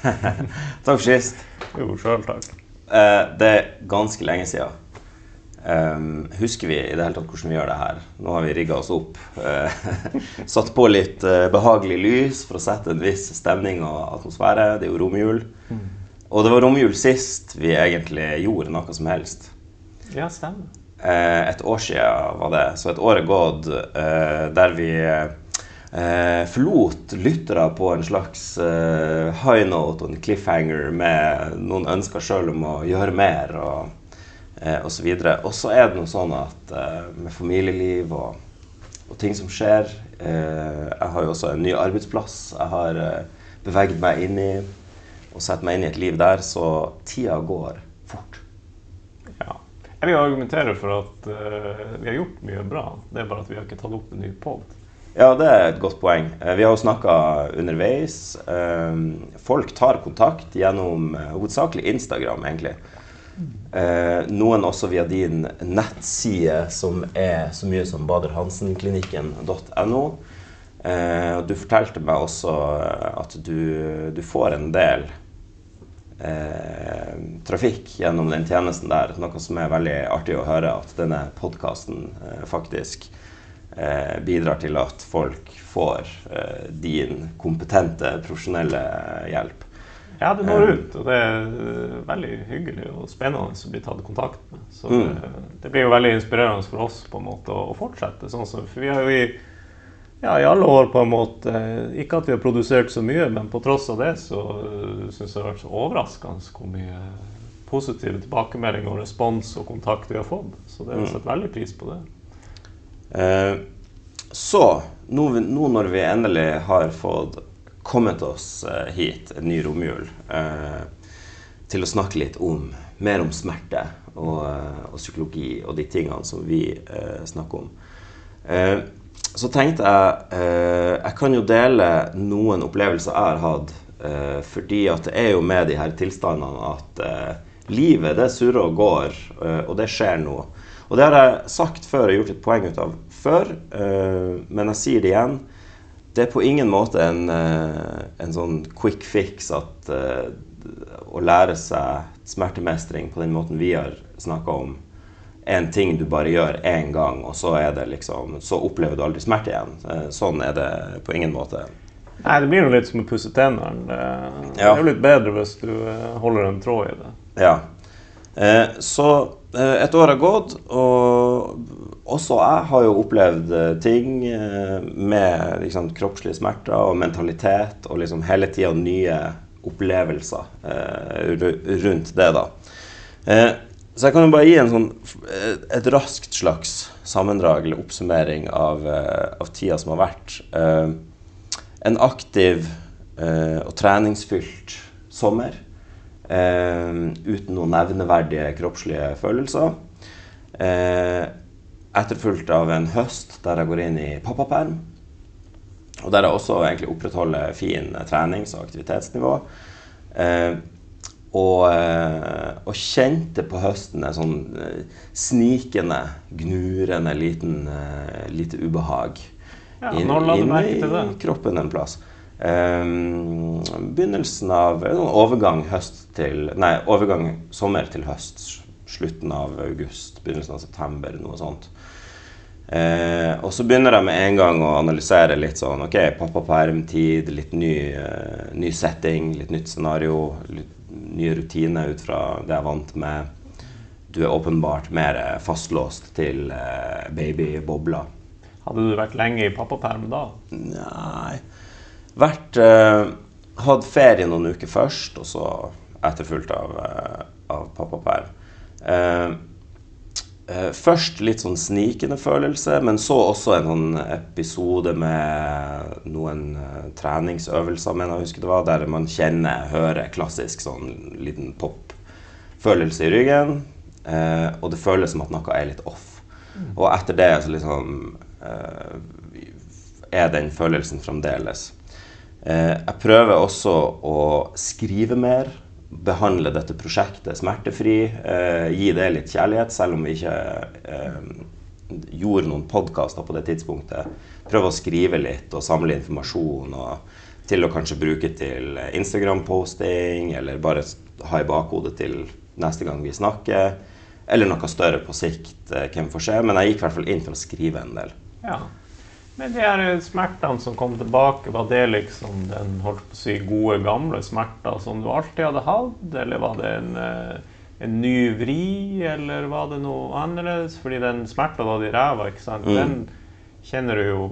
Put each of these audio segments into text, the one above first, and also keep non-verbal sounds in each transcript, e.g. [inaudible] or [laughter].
[laughs] takk for sist. Jo, sjøl takk. Eh, det er ganske lenge siden. Um, husker vi i det hele tatt hvordan vi gjør det her? Nå har vi rigga oss opp. Uh, [laughs] satt på litt uh, behagelig lys for å sette en viss stemning og atmosfære. Det er jo romjul. Mm. Og det var romjul sist vi egentlig gjorde noe som helst. Ja, stemmer. Uh, et år siden var det. Så et år er gått der vi forlot lyttere på en slags high note og en cliffhanger med noen ønsker sjøl om å gjøre mer. og eh, osv. Og så er det noe sånn at eh, med familieliv og, og, ting som skjer eh, Jeg har jo også en ny arbeidsplass jeg har eh, beveget meg inn i og sett meg inn i et liv der, så tida går fort. Ja. Jeg vil argumentere for at uh, vi har gjort mye bra. Det er bare at vi har ikke tatt opp en ny pod. Ja, det er et godt poeng. Eh, vi har jo snakka underveis. Folk tar kontakt gjennom hovedsakelig Instagram, egentlig. Eh, noen også via din nettside, som er så mye som baderhansenklinikken.no. Eh, du fortalte meg også at du, du får en del eh, trafikk gjennom den tjenesten der. Noe som er veldig artig å høre, at denne podkasten eh, faktisk eh, bidrar til at folk får eh, din kompetente, profesjonelle hjelp. Ja, det når ut, og det er veldig hyggelig og spennende å bli tatt kontakt med. Så mm. det, det, blir jo veldig inspirerende for oss på en måte å, fortsette. Sånn så, for vi har jo i, ja, i alle år på en måte Ikke at vi har produsert så mye, men på tross av det så syns jeg det har vært så overraskende hvor mye positive tilbakemeldinger og respons og kontakt vi har fått. Så det har vi sett satt veldig pris på det. Eh, så, nå, nå når vi endelig har fått kommet oss eh, hit, en ny romjul, eh, til å snakke litt om mer om smerte og, eh, og psykologi og de tingene som vi snakker om. så tenkte jeg Jeg kan jo dele noen opplevelser jeg har hatt, fordi at det er jo med de her tilstandene at livet det surrer og går, og det skjer noe. Og det har jeg sagt før og gjort et poeng ut av før, men jeg sier det igjen det er på ingen måte en, eh, en sånn quick fix at uh, å lære seg smertemestring på den måten vi har snakka om, en ting du bare gjør én gang, og så, er det liksom, så opplever du aldri smerte igjen. Eh, sånn er det på ingen måte. Nei, det blir jo litt som å pusse tennene. Det, er jo litt bedre hvis du holder en tråd i det. Ja. Eh, så eh, et år har gått, og også jeg har jo opplevd eh, ting eh, med liksom, kroppslige smerter og mentalitet og liksom hele tida nye opplevelser eh, rundt det, da. Eh, så jeg kan jo bare gi sånn, eh, et raskt slags sammendrag eller oppsummering av, av tida som har vært. Eh, en aktiv og treningsfylt sommer uten noen nevneverdige kroppslige følelser. Eh, etterfulgt av en høst der jeg går inn i pappaperm. Og der jeg også egentlig opprettholder fin trenings- og aktivitetsnivå. Eh, og, eh, og, kjente på høsten en sånn eh, snikende, gnurende liten, eh, lite ubehag ja, inn, inn i kroppen en plass. Um, begynnelsen av overgang til Nei, overgang sommer til høst. Slutten av august, begynnelsen av september, noe sånt. Eh, og så begynner jeg med en gang å analysere litt sånn OK, pappapermtid, litt ny, eh, ny, setting, litt nytt scenario, litt nye rutiner ut fra det jeg er vant med. Du er åpenbart mer fastlåst til eh, babybobla. Hadde du vært lenge i pappaperm da? Nei Vært eh, Hatt ferie noen uker først, og så etterfulgt av, av pappaperm. Eh, først litt sånn snikende følelse, men så også en sånn episode med noen uh, treningsøvelser, mener jeg husker det var, der man kjenner, hører klassisk sånn liten pop-følelse i ryggen. Eh, og det føles som at noe er litt off. Mm. Og etter det så liksom eh, er den følelsen fremdeles. jeg prøver også å skrive mer behandle dette prosjektet smertefri. Eh, gi det litt kjærlighet, selv om vi ikke eh, gjorde noen podkaster på det tidspunktet. Prøve å skrive litt og samle informasjon og til å kanskje bruke til Instagram-posting, eller bare ha i bakhodet til neste gang vi snakker. Eller noe større på sikt, eh, hvem får se. Men jeg gikk i hvert fall inn for å skrive en del. Ja. Men de her smertene som kom tilbake, var det liksom den holdt på å si, gode, gamle smerter som du alltid hadde hatt, eller var det en, eh, en ny vri, eller var det noe annerledes? Fordi den smerta da i ræva, ikke sant, Mm. den kjenner du jo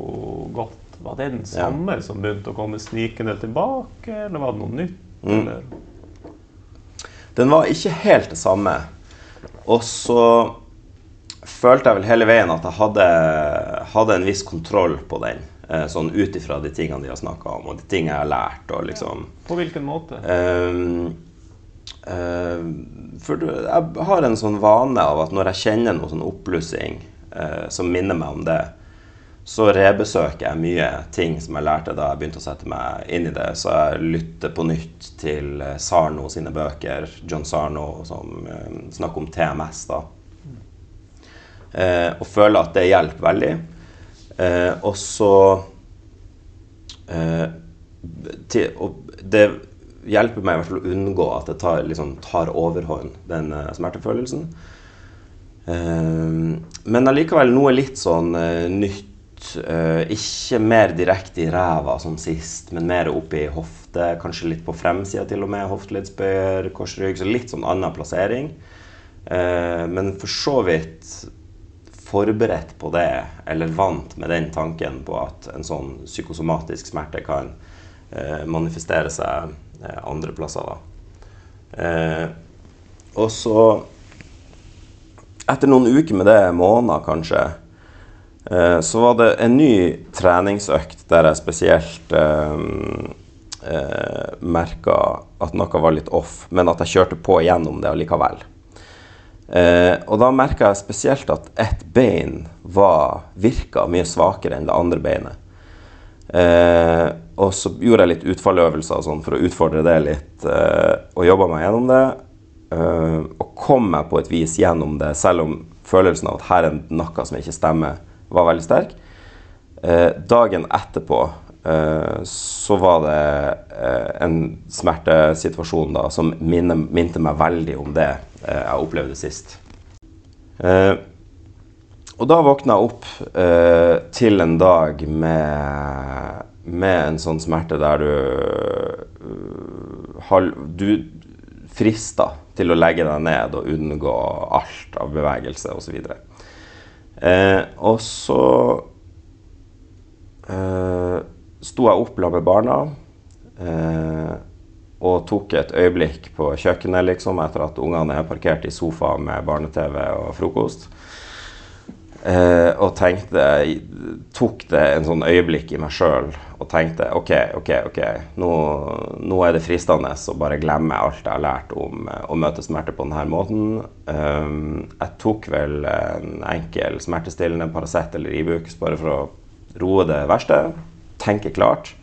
godt. Var det den samme som begynte å komme snikende tilbake, eller var det noe nytt? Mm. Eller? Den var ikke helt det samme. Og så følte jeg vel hele veien at jeg hadde, hadde en viss kontroll på den. eh, Sånn ut ifra de tingene de har snakka om, og de tingene jeg har lært. og liksom... På hvilken måte? Um, uh, for jeg har en sånn vane av at når jeg kjenner noe sånn oppblussing uh, som minner meg om det, så rebesøker jeg mye ting som jeg lærte da jeg begynte å sette meg inn i det. Så jeg lytter på nytt til Sarno sine bøker, John Sarno, som um, snakker om TMS. da. Eh, og føler at det hjelper veldig. Eh, og så eh, til, og det hjelper meg i hvert fall å unngå at det tar, liksom, tar overhånd, den eh, smertefølelsen. Eh, men allikevel noe litt sånn eh, nytt. ikke mer direkte i ræva som sist, men mer opp i hofte. Kanskje litt på fremsida til og med. Hofteleddsbøyer, korsrygg. Så litt sånn annen plassering. Men for så vidt forberedt på det, eller vant med den tanken på at en sånn psykosomatisk smerte kan eh, manifestere seg eh, andre plasser. Eh, og så, etter noen uker med det, måneder kanskje, eh, så var det en ny treningsøkt der jeg spesielt eh, eh, merka at noe var litt off, men at jeg kjørte på gjennom det allikevel. Eh, og da merka jeg spesielt at ett bein var, virka mye svakere enn det andre beinet. Eh, og så gjorde jeg litt utfalløvelser sånn for å utfordre det litt, eh, og jobba meg gjennom det. Eh, og kom meg på et vis gjennom det, selv om følelsen av at her er noe som ikke stemmer, var veldig sterk. Eh, dagen etterpå så var det eh, en smertesituasjon da, som minte meg veldig om det eh, jeg opplevde sist. Eh, og da våkna jeg opp eh, til en dag med, med en sånn smerte der du Du frister til å legge deg ned og unngå alt av bevegelse osv. Eh, og så eh, sto jeg opp med barna eh, og tok et øyeblikk på kjøkkenet liksom, etter at ungene er parkert i sofaen med barne-TV og frokost. Eh, og tenkte Tok det en sånn øyeblikk i meg sjøl og tenkte OK, OK, ok, nå, nå er det fristende å bare glemme alt jeg har lært om eh, å møte smerte på denne måten. Eh, jeg tok vel en enkel smertestillende Paracet eller Ibux bare for å roe det verste. Tenke klart.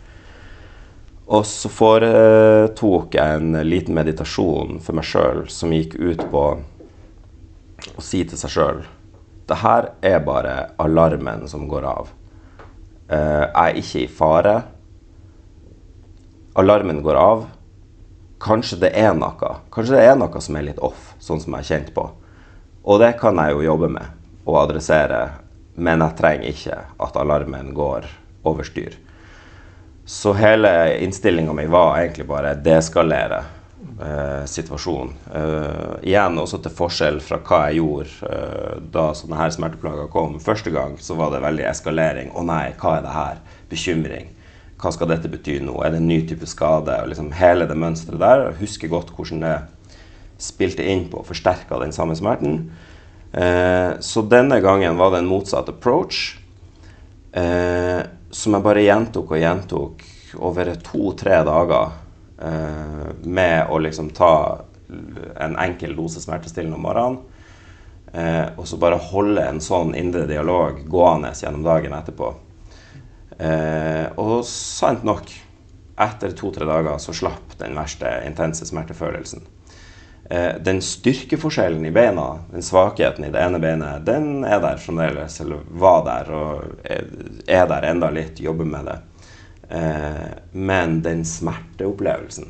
Og så foretok jeg en liten meditasjon for meg sjøl som gikk ut på å si til seg sjøl det her er bare alarmen som går av. Eh, jeg er ikke i fare. Alarmen går av. Kanskje det er noe. Kanskje det er noe som er litt off, sånn som jeg har kjent på. Og det kan jeg jo jobbe med og adressere, men jeg trenger ikke at alarmen går over styr. Så hele innstillinga mi var egentlig bare deskalere eh, situasjonen. Eh, igjen også til forskjell fra hva jeg gjorde eh, da sånne her smerteplager kom. Første gang så var det veldig eskalering. Å nei, hva er det her? Bekymring. Hva skal dette bety nå? Er det en ny type skade? Og liksom hele det mønsteret der. Jeg husker godt hvordan det spilte inn på og forsterka den samme smerten. Eh, så denne gangen var det en motsatt approach. Eh, som jeg bare gjentok og gjentok over to-tre dager eh, med å liksom ta en enkel dose smertestillende om morgenen. Eh, og så bare holde en sånn indre dialog gående gjennom dagen etterpå. Eh, og sant nok, etter to-tre dager så slapp den verste intense smertefølelsen. Eh, den styrkeforskjellen i beina, den svakheten i det ene beinet, den er der fremdeles, eller var der og er, er der enda litt, jobber med det. Eh, men den smerteopplevelsen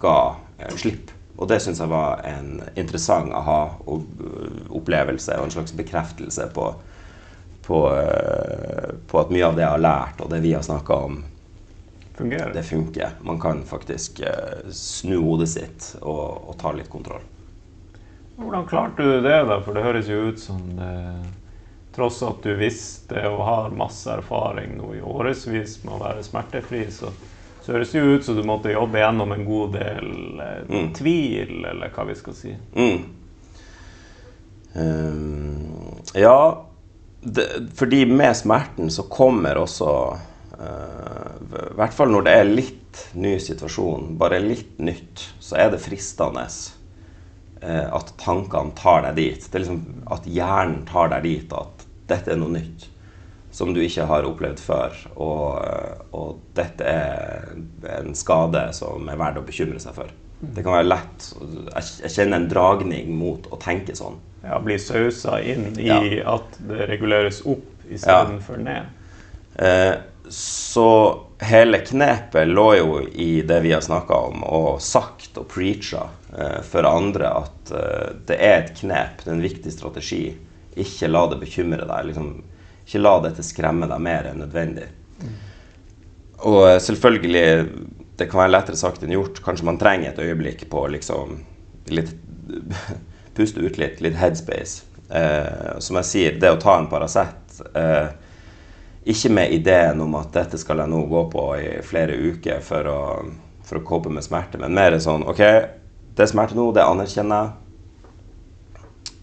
ga eh, slipp. Og det syns jeg var en interessant aha-opplevelse og en slags bekreftelse på, på, på, at mye av det jeg har lært, og det vi har snakka om, fungerer. det funker. Man kan faktisk eh, snu hodet sitt og, og ta litt kontroll. Hvordan klarte du det, da? For det høres jo ut som det Tross at du visste og har masse erfaring nå i årevis med å være smertefri, så så høres det jo ut som du måtte jobbe gjennom en god del eh, Mm. tvil, eller hva vi skal si. Mm. Um, ja, det, fordi med smerten så kommer også I hvert fall når det er litt ny situasjon, bare litt nytt, så er det fristende eh, at tankene tar deg dit. Det er liksom At hjernen tar deg dit at dette er noe nytt som du ikke har opplevd før. Og, og dette er en skade som er verdt å bekymre seg for. Det kan være lett Jeg, kjenner en dragning mot å tenke sånn. Ja, Bli sausa inn i Ja. at det reguleres opp istedenfor ned. Eh, så hele knepet lå jo i det vi har snakka om, og sagt og preacha eh, for andre at eh, det er et knep, det er en viktig strategi. Ikke la det bekymre deg. Liksom, ikke la dette skremme deg mer enn nødvendig. Og eh, selvfølgelig, det kan være lettere sagt enn gjort. Kanskje man trenger et øyeblikk på liksom litt [laughs] Puste ut litt, litt headspace. Eh, som jeg sier, det å ta en Paracet eh, Ikke med ideen om at dette skal jeg nå gå på i flere uker for å, for å cope med smerte, men mer sånn OK, det er smerte nå, det anerkjenner jeg.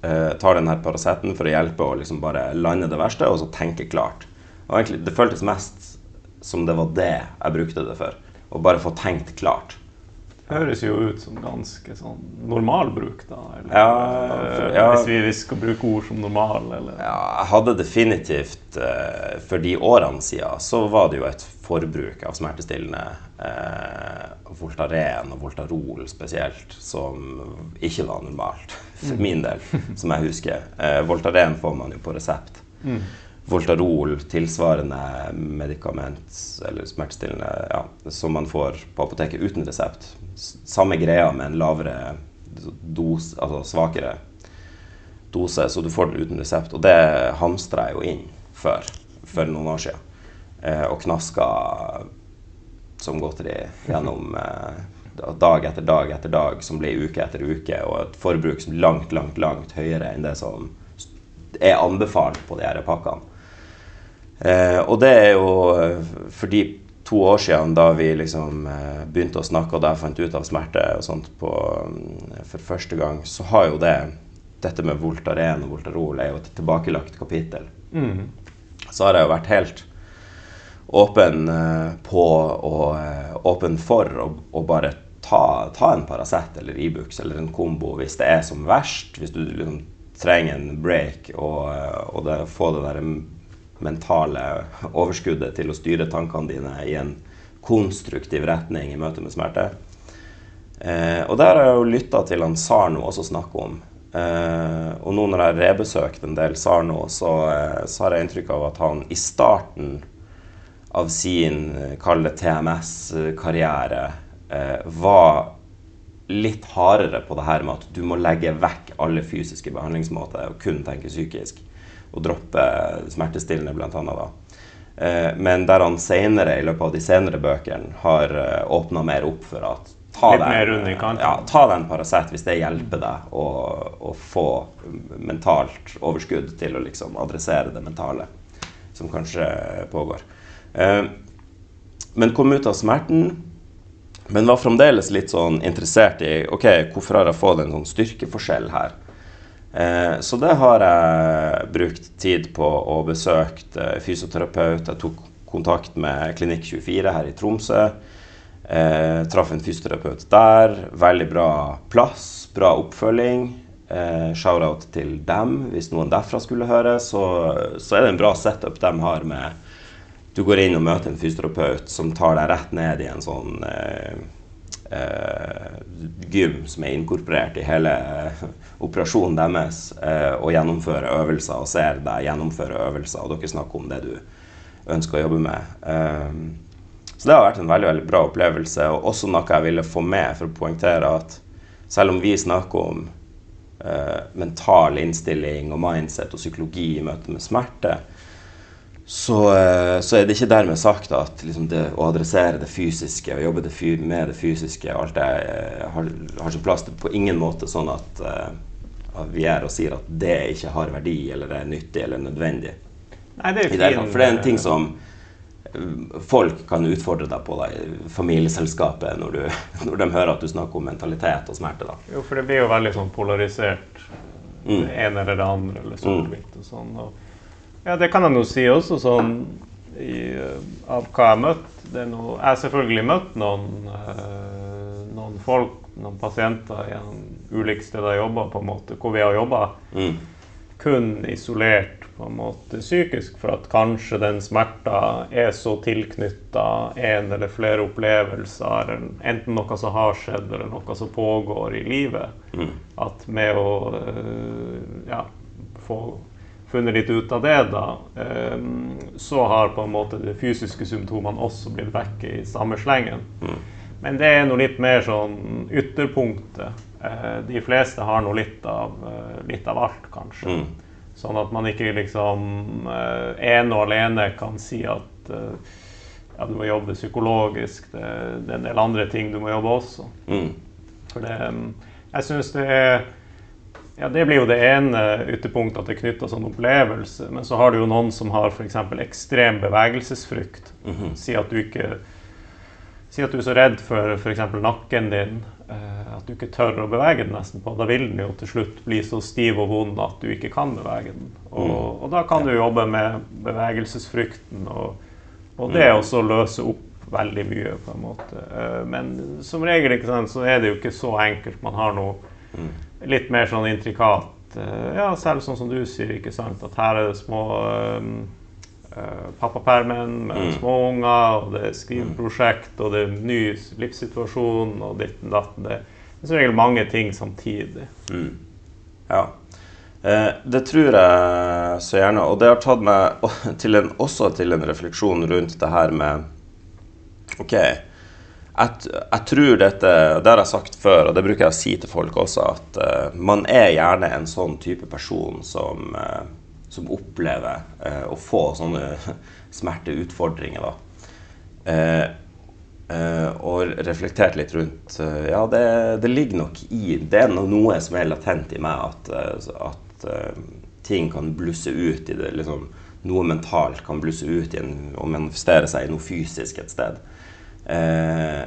Eh, tar denne Paraceten for å hjelpe å liksom bare lande det verste, og så tenke klart. Og egentlig, det føltes mest som det var det jeg brukte det for. Å bare få tenkt klart. Høres jo ut som ganske sånn normalbruk, da. Eller, Ja, ja. Hvis vi skal bruke ord som normal, eller Ja, jeg hadde definitivt uh, For de årene siden så var det jo et forbruk av smertestillende, uh, Voltaren og Voltarol spesielt, som ikke var normalt. [laughs] For min del, som jeg husker. Uh, Voltaren får man jo på resept. Voltarol, tilsvarende medikament eller smertestillende ja, som man får på apoteket uten resept. Samme greia med en lavere dose, altså svakere dose, så du får den uten resept. Og det hamstra jeg jo inn før, for noen år siden. Eh, og knaska som godteri gjennom eh, dag etter dag etter dag, som ble uke etter uke, og et forbruk som langt, langt, langt høyere enn det som er anbefalt på de her pakkene. Eh, og det er jo fordi to år siden da vi liksom eh, begynte å snakke, og da jeg fant ut av smerte og sånt på, mm, for første gang, så har jo det Dette med Voltaren og Voltarol er jo et tilbakelagt kapittel. Mm. Så har jeg jo vært helt åpen eh, på og eh, åpen for å, bare ta, ta en Paracet eller Ibux eller en kombo hvis det er som verst. Hvis du liksom trenger en break og, eh, og det, få det der mentale overskuddet til å styre tankene dine i en konstruktiv retning i møte med smerte. Eh, og der har jeg jo lytta til han Sarno også snakke om. Eh, og nå når jeg har rebesøkt en del Sarno, så, eh, så har jeg inntrykk av at han i starten av sin, eh, kall TMS-karriere, eh, var litt hardere på det her med at du må legge vekk alle fysiske behandlingsmåter og kun tenke psykisk. Og droppe smertestillende. Da. Eh, men der han senere, i løpet av de senere bøkene, har uh, åpna mer opp for at ta Litt deg- mer underkant. Ja, ta deg en Paracet hvis det hjelper deg å, å få mentalt overskudd til å liksom adressere det mentale som kanskje pågår. Eh, men kom ut av smerten, men var fremdeles litt sånn interessert i ok, hvorfor har jeg fått en sånn styrkeforskjell her. Eh, så det har jeg brukt tid på og besøkt eh, fysioterapeut. Jeg tok kontakt med Klinikk 24 her i Tromsø. Eh, traff en fysioterapeut der. Veldig bra plass, bra oppfølging. Eh, Shout-out til dem hvis noen derfra skulle høre. Så, så er det en bra setup de har med Du går inn og møter en fysioterapeut som tar deg rett ned i en sånn eh, eh, gym som er inkorporert i hele operasjonen deres, eh, og gjennomfører øvelser og ser deg gjennomføre øvelser, og dere snakker om det du ønsker å jobbe med. Eh, Så det har vært en veldig veldig bra opplevelse, og også noe jeg ville få med for å poengtere at selv om vi snakker om eh, mental innstilling og mindset og psykologi i møte med smerte, så, eh, så, er det ikke dermed sagt at liksom det å adressere det fysiske og jobbe det med det fysiske alt det eh, har, har sin plass. Det på ingen måte sånn at, uh, at vi er og sier at det ikke har verdi eller er nyttig eller nødvendig. Nei, det er fin, For det er en ting som folk kan utfordre deg på da, i familieselskapet når, du, [laughs] når, de hører at du snakker om mentalitet og smerte. Da. Jo, for det blir jo veldig sånn polarisert. Mm. Det ene eller det andre, eller sort-hvitt og sånn. Og ja, det kan jeg nå si også, sånn i, av hva jeg har møtt. Noe, jeg har selvfølgelig møtt noen, øh, noen folk, noen pasienter i ulike steder jeg jobber, på en måte, hvor vi har jobba mm. kun isolert på en måte psykisk, for at kanskje den smerta er så tilknytta en eller flere opplevelser, enten noe som har skjedd, eller noe som pågår i livet, mm. at med å øh, ja, få funnet litt ut av det, da, ehm, så har på en måte de fysiske symptomene også blitt vekk i samme slengen. Mm. Men det er noe litt mer sånn ytterpunktet. Eh, de fleste har nå litt, eh, litt, av alt, kanskje. Mm. Sånn at man ikke liksom eh, ene og alene kan si at ja, du må jobbe psykologisk. Det, det, er en del andre ting du må jobbe også. Mm. For det Jeg syns det er ja, Det blir jo det ene ytterpunktet, at det er knytta sånn opplevelse. Men så har du jo noen som har f.eks. ekstrem bevegelsesfrykt. Mm -hmm. Si at du ikke Si at du er så redd for f.eks. nakken din eh, at du ikke tør å bevege den nesten på. Da vil den jo til slutt bli så stiv og vond at du ikke kan bevege den. Og, mm. og da kan du jobbe med bevegelsesfrykten, og, og det mm. også løse opp veldig mye, på en måte. Eh, men som regel ikke sant, så er det jo ikke så enkelt. Man har noe mm litt mer sånn intrikat eh, Ja, selv sånn som du sier, ikke sant, at her er det små uh, pappapermen med mm. små unger, og det er skriveprosjekt, og det er ny livssituasjon, og ditten datten. Det er som regel mange ting samtidig. Mm. Ja. Eh, det tror jeg så gjerne. Og det har tatt meg [laughs] til en, også til en refleksjon rundt det her med OK jeg, jeg, tror dette Det har jeg sagt før, og det bruker jeg å si til folk også, at uh, man er gjerne en sånn type person som, uh, som opplever uh, å få sånne [laughs] smerteutfordringer, da. og reflektert litt rundt Ja, det, det, ligger nok i Det er noe som er latent i meg, at, at ting kan blusse ut i det liksom, Noe mentalt kan blusse ut en, og manifestere seg i noe fysisk et sted. Eh,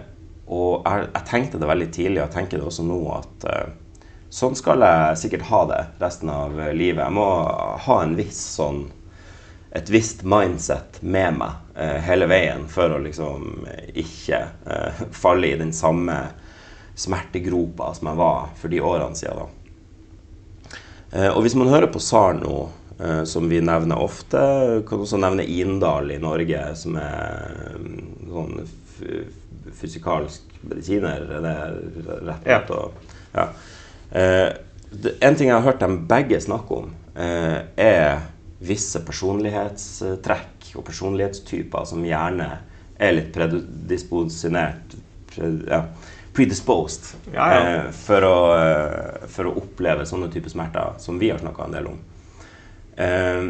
og jeg, jeg, tenkte det veldig tidlig, og tenker det også nå, at eh, sånn skal jeg sikkert ha det resten av livet. Jeg må ha en viss sånn et visst mindset med meg eh, hele veien for å liksom ikke eh, [laughs] falle i den samme smertegropa som jeg var for de årene siden. Da. Eh, og hvis man hører på SAR nå, eh, som vi nevner ofte, kan også nevne Indal i Norge, som er mm, sånn fysikalsk medisiner, er det rett ja. og ja. Eh, en ting jeg har hørt dem begge snakke om, eh, er visse personlighetstrekk og personlighetstyper som gjerne er litt predisposjonert ja, predisposed ja, ja. Eh, for, å, eh, for, å, oppleve sånne typer smerter som vi har snakka en del om. Eh,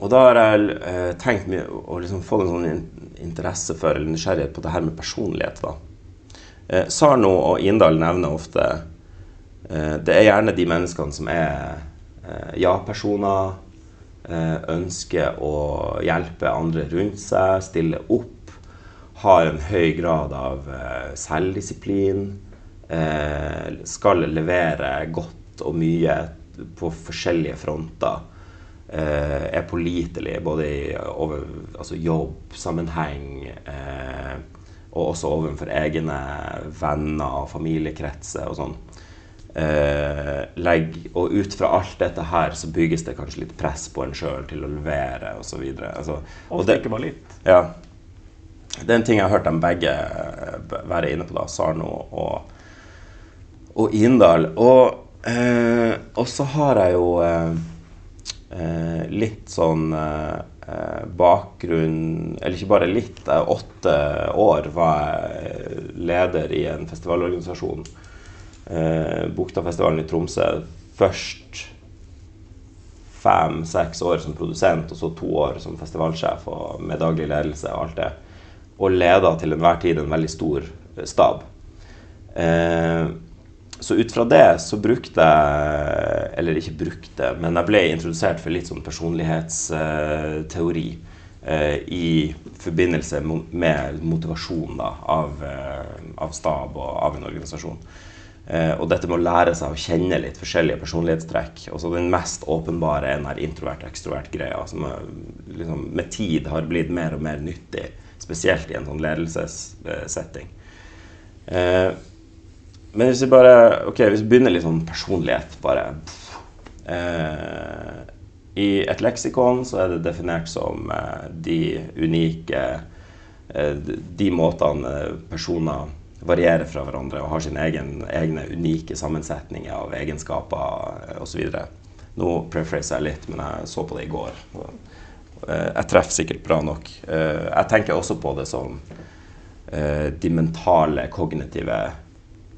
og da har jeg eh, tenkt mye å liksom få en sånn interesse for eller nysgjerrighet på det her med personlighet. da. Eh, Sarno og Indal nevner ofte eh, Det er gjerne de menneskene som er ja-personer, ønsker å hjelpe andre rundt seg, stille opp, har en høy grad av selvdisiplin, skal levere godt og mye på forskjellige fronter er pålitelig både i over, altså jobbsammenheng eh, og også overfor egne venner og familiekretser og sånn. Eh, legg, og ut fra alt dette her så bygges det kanskje litt press på en sjøl til å levere osv. Altså, og det ikke bare litt. Ja. Det er en ting jeg har hørt dem begge eh, være inne på, da, Sarno og, og Indal. Og, eh, så har jeg jo eh, litt sånn eh, bakgrunn Eller ikke bare litt. Jeg, åtte år var jeg leder i en festivalorganisasjon. Eh, Buktafestivalen i Tromsø. Først fem-seks år som produsent, og så to år som festivalsjef og med daglig ledelse og alt det. Og leda til enhver tid en veldig stor stab. Eh, så ut fra det så brukte jeg Eller ikke brukte, men jeg ble introdusert for litt sånn personlighetsteori eh, i forbindelse med motivasjon da, av, eh, av, stab og av en organisasjon. Eh, og dette med å lære seg å kjenne litt forskjellige personlighetstrekk. Også den mest åpenbare er den introvert-ekstrovert-greia, som liksom, med tid har blitt mer og mer nyttig, spesielt i en sånn ledelsessetting. Eh, men hvis vi bare Ok, hvis vi begynner litt sånn personlighet, bare eh, I et leksikon så er det definert som eh, de unike eh, De måtene personer varierer fra hverandre og har sine egne unike sammensetninger av egenskaper eh, osv. Nå prefraser jeg litt, men jeg så på det i går. Eh, jeg treffer sikkert bra nok. Eh, jeg tenker også på det som de mentale, kognitive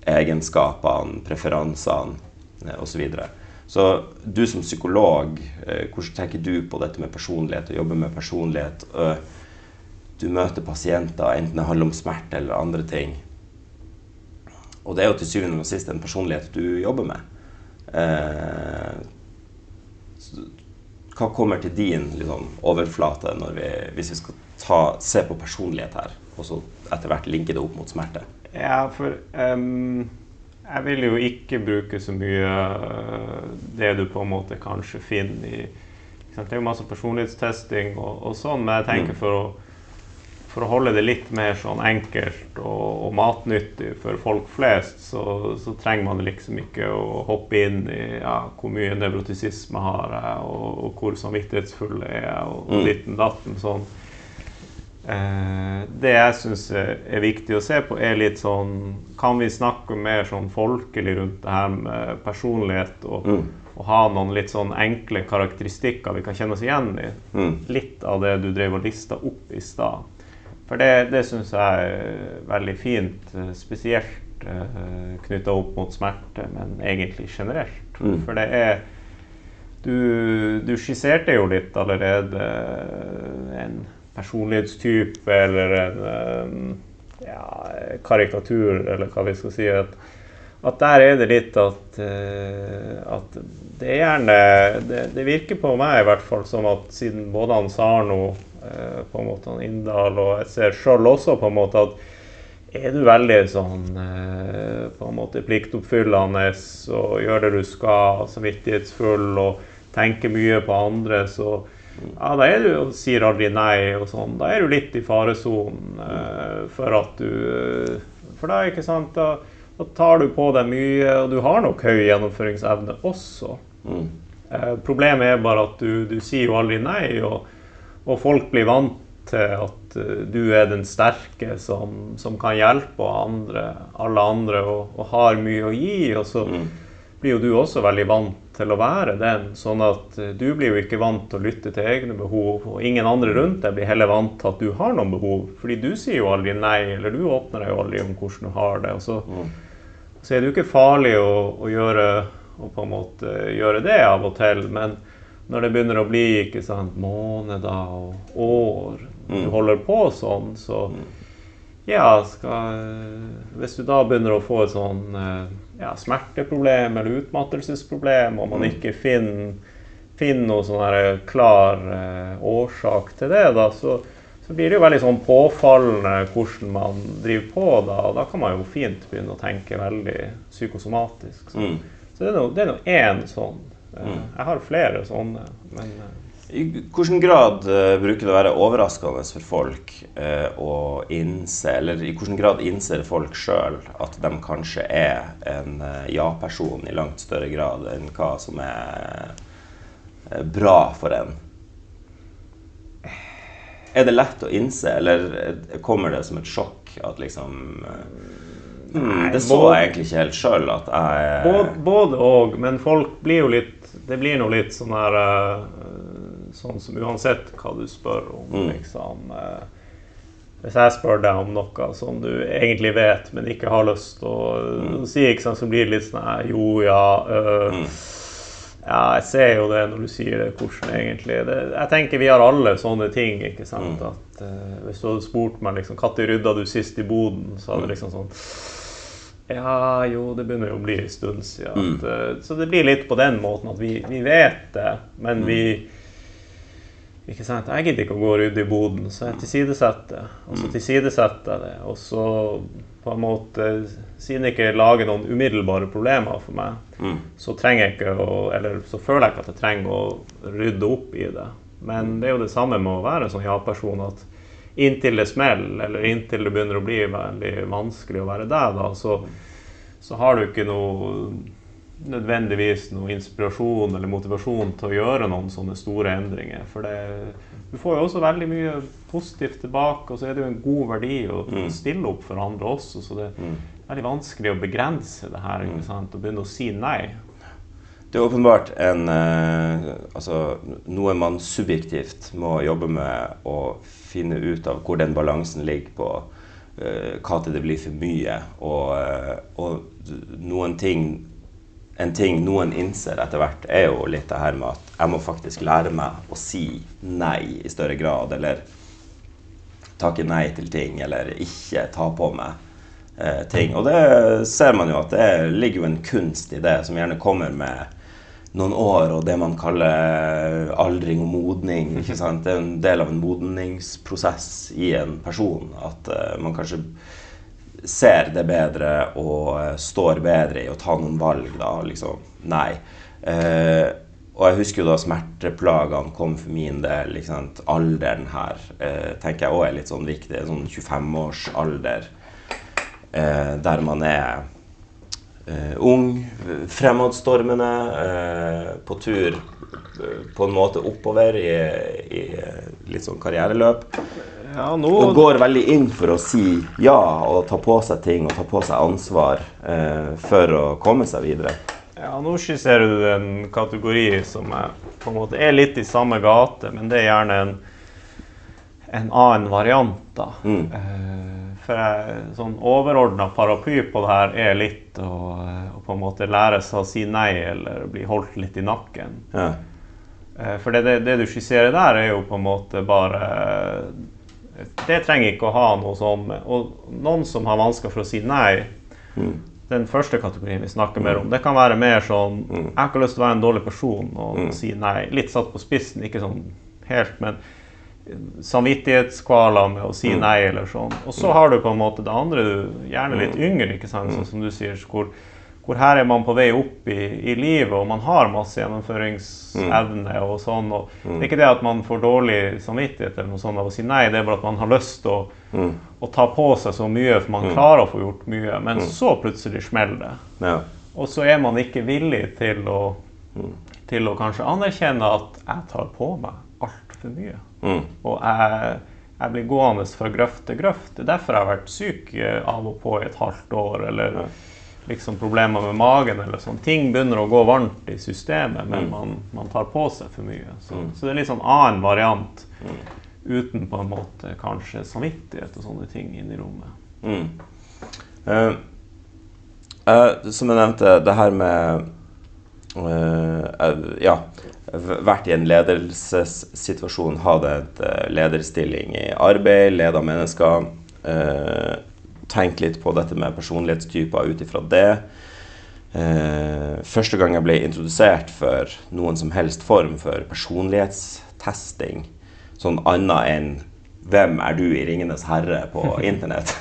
egenskapene, preferansene eh, osv. Så, videre. så du som psykolog, eh, hvordan tenker du på dette med personlighet og jobber med personlighet? Du møter pasienter, enten det handler om smerte eller andre ting. Og det er jo til syvende og sist en personlighet du jobber med. Eh, hva kommer til din liksom, overflate vi, hvis vi skal ta, se på personlighet her, og så etter hvert linke det opp mot smerte? Ja, for um, jeg vil jo ikke bruke så mye uh, det du på en måte kanskje finner i Det er jo masse personlighetstesting og, og sånn, men jeg tenker mm. for å, for å holde det litt mer sånn enkelt og, og matnyttig for folk flest, så, så, trenger man liksom ikke å hoppe inn i ja, hvor mye nevrotisisme har jeg, og, og hvor samvittighetsfull er jeg, og, og liten ditten datten sånn. Eh, det jeg syns er viktig å se på, er litt sånn Kan vi snakke mer sånn folkelig rundt det her med personlighet? Og, mm. og ha noen litt sånn enkle karakteristikker vi kan kjenne oss igjen i? Mm. Litt av det du drev og lista opp i stad. For det, det syns jeg er veldig fint, eh, spesielt uh, knytta opp mot smerte, men egentlig generelt. Mm. For det er du, du skisserte jo litt allerede en personlighetstype eller en um, ja, karikatur, eller hva vi skal si. At, at der er det litt at, uh, at det er gjerne det, det, virker på meg i hvert fall som at siden både han Sarno, uh, på en måte han Inndal, og jeg ser sjøl også på en måte at er du veldig sånn på en måte pliktoppfyllende og gjør det du skal, samvittighetsfull og tenker mye på andre, så ja, da er du og sier aldri nei og sånn. Da er du litt i faresonen uh, for at du uh, For da, ikke sant, da, da, tar du på deg mye, og du har nok høy gjennomføringsevne også. Mm. Uh, problemet er bare at du, du, sier jo aldri nei, og, og folk blir vant til at du er den sterke som, som kan hjelpe andre, alle andre og, og, har mye å gi. Og så mm. blir jo du også veldig vant til å være den. Sånn at eh, du blir jo ikke vant til å lytte til egne behov, og ingen andre rundt deg blir heller vant til at du har noen behov. Fordi du sier jo aldri nei, eller du åpner deg jo aldri om hvordan du har det. Og så, mm. så er det jo ikke farlig å, å, gjøre, å på en måte gjøre det av og til. Men når det begynner å bli ikke sant, måneder og år, mm. du holder på sånn, så mm. ja, skal, Hvis du da begynner å få et sånn eh, ja, smerteproblem eller utmattelsesproblem, og man mm. ikke finner, finner noen sånn klar eh, årsak til det, da, så, så, blir det jo veldig sånn påfallende hvordan man driver på. Da, og da kan man jo fint begynne å tenke veldig psykosomatisk. Så, mm. så det er nå én sånn. Eh, mm. Jeg har flere sånne. men... Eh, i hvilken grad uh, bruker det å være overraskende for folk uh, å innse, eller i hvilken grad innser folk sjøl at de kanskje er en uh, ja-person i langt større grad enn hva som er bra for en? Er det lett å innse, eller kommer det som et sjokk at liksom hmm, Det så jeg egentlig ikke helt sjøl at jeg Både òg, men folk blir jo litt Det blir nå litt sånn her sånn som uansett hva du spør om, Mm. liksom eh, Hvis jeg spør deg om noe som du egentlig vet, men ikke har lyst til å si, ikke sant, så blir det litt sånn Jo, ja øh, Mm. Ja, jeg ser jo det når du sier det, hvordan egentlig det, Jeg tenker vi har alle sånne ting, ikke sant. Mm. At uh, Hvis du hadde spurt meg liksom, når rydda du sist i boden, så Mm. hadde det liksom sånn Ja, jo, det begynner jo å bli en stund siden. Mm. At, uh, så det blir litt på den måten at vi, vi vet det, Mm. men vi ikke sant? Jeg gidder ikke å gå og rydde i boden, så jeg tilsidesetter det. Og så tilsidesetter jeg det. Og så på en måte, siden det ikke lager noen umiddelbare problemer for meg, Mm. så trenger jeg ikke å Eller så føler jeg ikke at jeg trenger å rydde opp i det. Men det er jo det samme med å være en sånn ja-person at inntil det smeller, eller inntil det begynner å bli veldig vanskelig å være deg, da, så, så har du ikke noe nødvendigvis noe inspirasjon eller motivasjon til å gjøre noen sånne store endringer. For det, du får jo også veldig mye positivt tilbake, og så er det jo en god verdi å Mm. stille opp for andre også. Så det Mm. er veldig vanskelig å begrense det her ikke sant? og begynne å si nei. Det er åpenbart en, eh, altså, noe man subjektivt må jobbe med å finne ut av hvor den balansen ligger på eh, hva til det blir for mye. Og, eh, og noen ting En ting noen innser etter hvert, er jo litt det her med at jeg må faktisk lære meg å si nei i større grad. Eller takke nei til ting, eller ikke ta på meg eh, ting. Og det ser man jo at det ligger jo en kunst i det, som gjerne kommer med noen år og det man kaller aldring og modning. ikke sant? Det er en del av en modningsprosess i en person. At eh, man kanskje ser det bedre og eh, står bedre i å ta noen valg. da, liksom, Nei. Eh, og jeg husker jo da smerteplagene kom for min del. sant, Alderen her eh, tenker jeg òg er litt sånn viktig. Sånn 25-årsalder eh, der man er eh, ung, fremadstormende, eh, på tur på en måte oppover i, i litt sånn karriereløp. Ja, Og går veldig inn for å si ja og ta på seg ting og ta på seg ansvar eh, for å komme seg videre. ja, nå skisserer du en kategori som er, på en måte er litt i samme gate, men det er gjerne en, en annen variant. da. Mm. Eh, for jeg, sånn overordna paraply på det her er litt å, å på en måte lære seg å si nei eller bli holdt litt i nakken. Ja. Eh, For det, det, det du skisserer der, er jo på en måte bare Det trenger ikke å ha noe sånn Og noen som har vansker for å si nei, Mm. den første kategorien vi snakker mer om, det kan være mer sånn Mm. Jeg har ikke lyst til å være en dårlig person og Mm. si nei. Litt satt på spissen, ikke sånn helt, men samvittighetskvaler med å si Mm. nei eller sånn. Og så har du på en måte det andre, du, gjerne litt Mm. yngre, ikke sant, sånn som du sier, hvor, hvor her er man på vei opp i, i livet, og man har masse gjennomføringsevne og sånn. og Mm. Det er ikke det at man får dårlig samvittighet eller noe sånt av å si nei, det er bare at man har lyst til å, Mm. å ta på seg så mye, for man klarer å få gjort mye. Men så plutselig smeller det. Ja. Og så er man ikke villig til å, Mm. til å kanskje anerkjenne at jeg tar på meg altfor mye. Mm. Og jeg, jeg blir gående fra grøft til grøft. Det er derfor jeg har vært syk av og på i et halvt år. Eller Ja. Liksom problemer med magen eller sånn. Ting begynner å gå varmt i systemet, men Mm. man, man tar på seg for mye. Så, Mm. så det er litt sånn annen variant. Mm. Uten på en måte kanskje samvittighet og sånne ting inn i rommet. Mm. uh, eh, som jeg nevnte, det her med uh, Ja, vært i en ledelsessituasjon, hatt et lederstilling i arbeid, leda mennesker. Uh, Tenk litt på dette med personlighetstyper ut ifra det. Eh, første gang jeg ble introdusert for noen som helst form for personlighetstesting, sånn annet enn 'Hvem er du i 'Ringenes herre' på [laughs] internett'?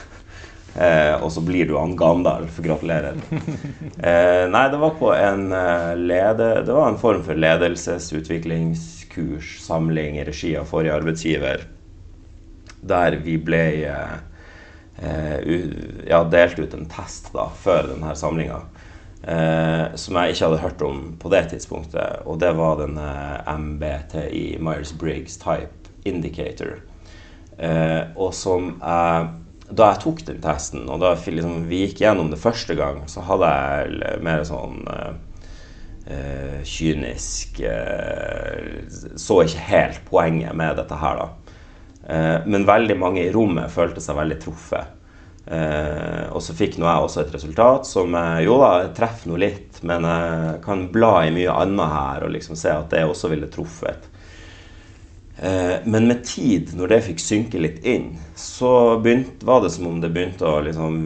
Eh, og så blir du han Gandalf. Gratulerer. Eh, nei, det var på en eh, lede... Det var en form for ledelsesutviklingskurs, samling i regi av forrige arbeidsgiver, der vi ble eh, ja, delt ut en test da, før denne samlinga. Eh, som jeg ikke hadde hørt om på det tidspunktet. Og det var den eh, MBTI, Myers-Briggs Type Indicator. Eh, og som jeg Da jeg tok den testen, og da liksom, vi gikk gjennom det første gang, så hadde jeg mer sånn eh, eh, kynisk. Eh, så ikke helt poenget med dette her, da. Eh, men veldig mange i rommet følte seg veldig truffet. Eh, og så fikk nå jeg også et resultat som eh, jo da, treffer nå litt, men jeg kan bla i mye annet her og liksom se at det også ville truffet. Men med tid, når det fikk synke litt inn, så begynt, var det som om det begynte å liksom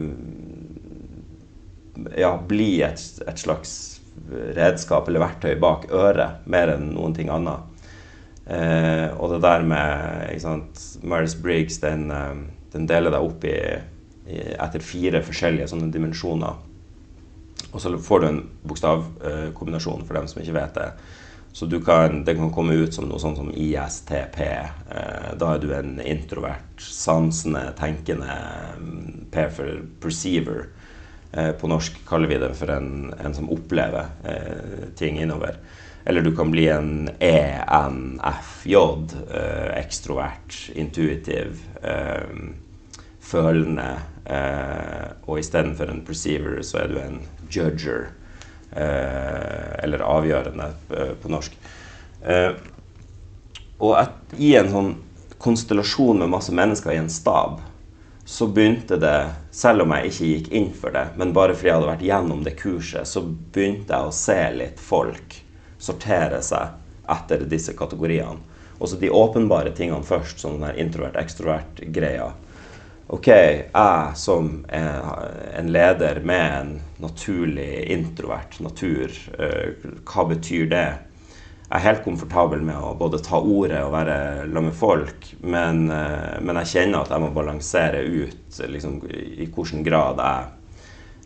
ja, bli et, et slags redskap eller verktøy bak øret, mer enn noen ting annet. Eh, og det der med ikke Briggs, den, eh, den deler deg opp i, i, etter fire forskjellige sånne dimensjoner. Og så får du en bokstavkombinasjon, for dem som ikke vet det. Så kan, det kan komme ut som noe sånt som ISTP. Eh, da er du en introvert, sansende, tenkende mm, P for perceiver. Eh, på norsk kaller vi det for en, en som opplever eh, ting innover. Eller du kan bli en ENFJ. Eh, ekstrovert, intuitiv, eh, følende. Eh, og istedenfor en perceiver, så er du en judger. Eh, eller avgjørende eh, på norsk. Eh, og at, i en sånn konstellasjon med masse mennesker i en stab, så begynte det, selv om jeg ikke gikk inn for det, men bare fordi jeg hadde vært gjennom det kurset, så begynte jeg å se litt folk sortere seg etter disse kategoriene. Også de åpenbare tingene først, sånn den introvert-ekstrovert-greia. Ok, jeg som en leder med en naturlig introvert natur, eh, hva betyr det? Jeg er helt komfortabel med å både ta ordet og være sammen med folk, men, eh, men, jeg kjenner at jeg må balansere ut liksom, i hvilken grad jeg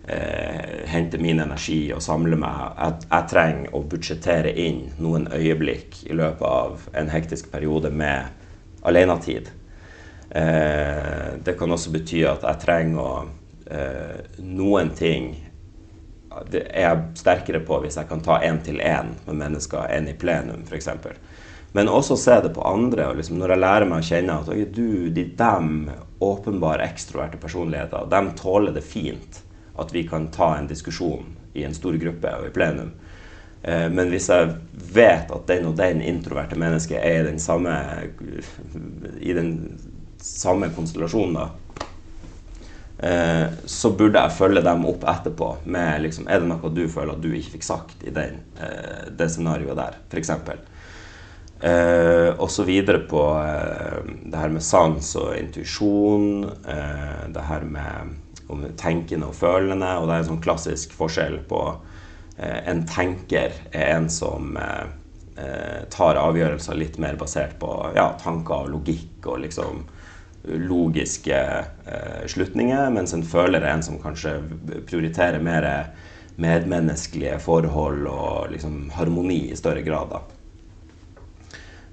eh, hente min energi og samle meg. Jeg, jeg, trenger å budsjettere inn noen øyeblikk i løpet av en hektisk periode med alenetid. Eh, det kan også bety at jeg trenger å eh, Noen ting det er jeg sterkere på hvis jeg kan ta én-til-én med mennesker enn i plenum, f.eks. Men også se det på andre. og liksom Når jeg lærer meg å kjenne at du, de, dem åpenbare ekstroverte personligheter, de tåler det fint at vi kan ta en diskusjon i en stor gruppe og i plenum. Eh, men hvis jeg vet at den og den introverte mennesket er i den samme, i den samme konstellasjonen, da, eh, så burde jeg følge dem opp etterpå med liksom, Er det noe du føler at du ikke fikk sagt i den, eh, det scenarioet der, f.eks.? Eh, og så videre på det her med sans og intuisjon, det her med tenkende og følende, og det er en sånn klassisk forskjell på eh, en tenker er en som tar avgjørelser litt mer basert på ja, tanker og logikk og liksom logiske eh, slutninger, mens en føler er en som kanskje prioriterer mer medmenneskelige forhold og liksom harmoni i større grad.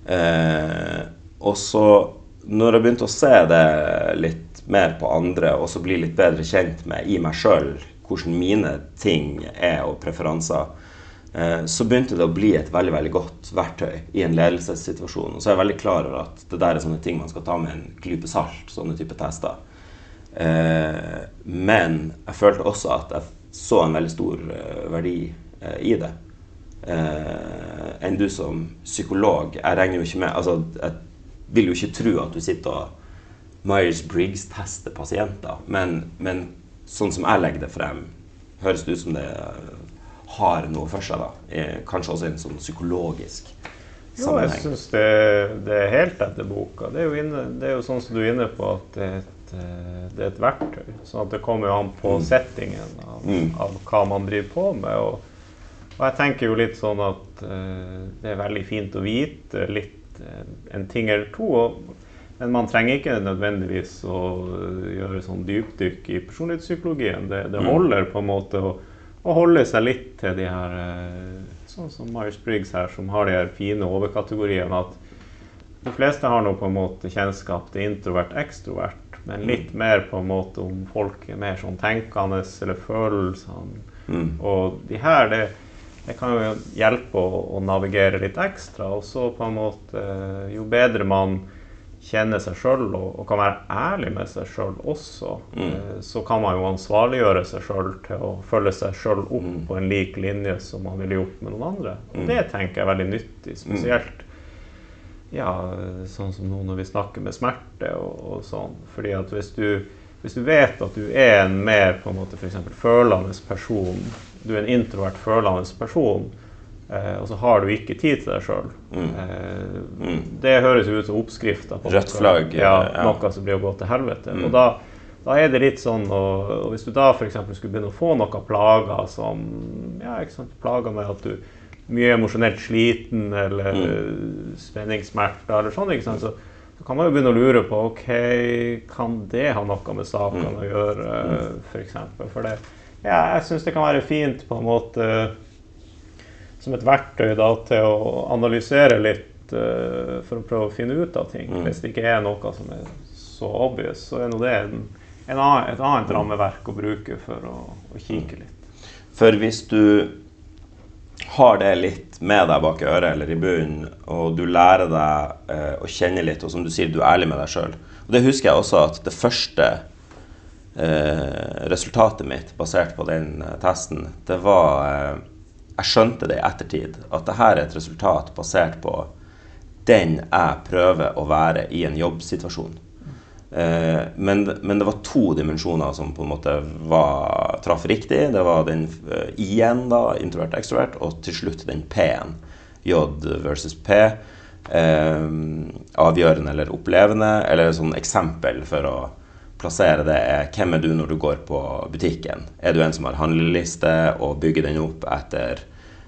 Eh, og så, når jeg begynte å se det litt mer på andre, og så bli litt bedre kjent med i meg sjøl hvordan mine ting er og preferanser, Eh, så begynte det å bli et veldig veldig godt verktøy i en ledelsessituasjon. Og så er jeg veldig klar over at det der er sånne ting man skal ta med en klype salt. sånne type tester. Eh, men jeg følte også at jeg så en veldig stor eh, verdi i det. Enn du som psykolog. Jeg regner jo ikke med altså, Jeg vil jo ikke tro at du sitter og Myers-Briggs-tester pasienter, men, men sånn som jeg legger det frem, høres det ut som det har noe for seg. da, Kanskje også en sånn psykologisk sammenheng. Jo, jeg syns det, det, er helt etter boka. Det er, jo inne, det er jo sånn som du er inne på, at det er et, eh, det er et verktøy. sånn at det kommer jo an på mm. settingen av, mm. av, hva man driver på med. Og, og, jeg tenker jo litt sånn at uh, det er veldig fint å vite litt uh, en ting eller to. Og, men man trenger ikke nødvendigvis å gjøre sånn dypdykk i personlighetspsykologien. Det, det mm. holder på en måte å å, holde seg litt til de her eh, Sånn som Myers Briggs her, som har de her fine overkategoriene. At de fleste har nå på en måte kjennskap til introvert-ekstrovert, men mm. litt mer på en måte om folk er mer sånn tenkende eller følelsene. Mm. Og de her, det, det, kan jo hjelpe å, å, navigere litt ekstra. Og så på en måte Jo bedre man kjenner seg sjøl og, og, kan være ærlig med seg sjøl også, mm. eh, så kan man jo ansvarliggjøre seg sjøl til å følge seg sjøl opp mm. på en lik linje som man ville gjort med noen andre. Og mm. det tenker jeg er veldig nyttig, spesielt ja, sånn som nå når vi snakker med smerte og, og sånn. Fordi at hvis du, hvis du, vet at du er en mer på en måte for følende person, du er en introvert følende person, Eh, og så har du ikke tid til deg sjøl. Mm. Eh, mm. Det høres jo ut som oppskrifta Rødt flagg. Ja, ja. Noe som blir å gå til helvete. Mm. Og da, da, er det litt sånn og, og Hvis du da f.eks. skulle begynne å få noen plager som ja, ikke sant, plager med at du er mye emosjonelt sliten eller mm. spenningssmerter eller sånn, ikke sant, så, så, kan man jo begynne å lure på ok, kan det ha noe med sakene mm. å gjøre, mm. f.eks. For, eksempel? for det, ja, jeg syns det kan være fint på en måte som et verktøy da, til å analysere litt uh, for å prøve å finne ut av ting. Mm. Hvis det ikke er noe som er så obvious, så er nå det en, en annen, et annet rammeverk å bruke for å, å, kikke litt. For hvis du har det litt med deg bak øret eller i bunnen, og du lærer deg uh, å kjenne litt, og som du sier, du er ærlig med deg sjøl det husker jeg også at det første uh, resultatet mitt basert på den testen, det var jeg skjønte det i ettertid, at dette er et resultat basert på den jeg prøver å være i en jobbsituasjon. Eh, men, men, det var to dimensjoner som på en måte var, traff riktig. Det var den uh, I-en, da, introvert ekstrovert, og til slutt den P-en. J versus P. Eh, avgjørende eller opplevende, eller et sånn eksempel for å plassere det er hvem er du når du går på butikken? Er du en som har handleliste og bygger den opp etter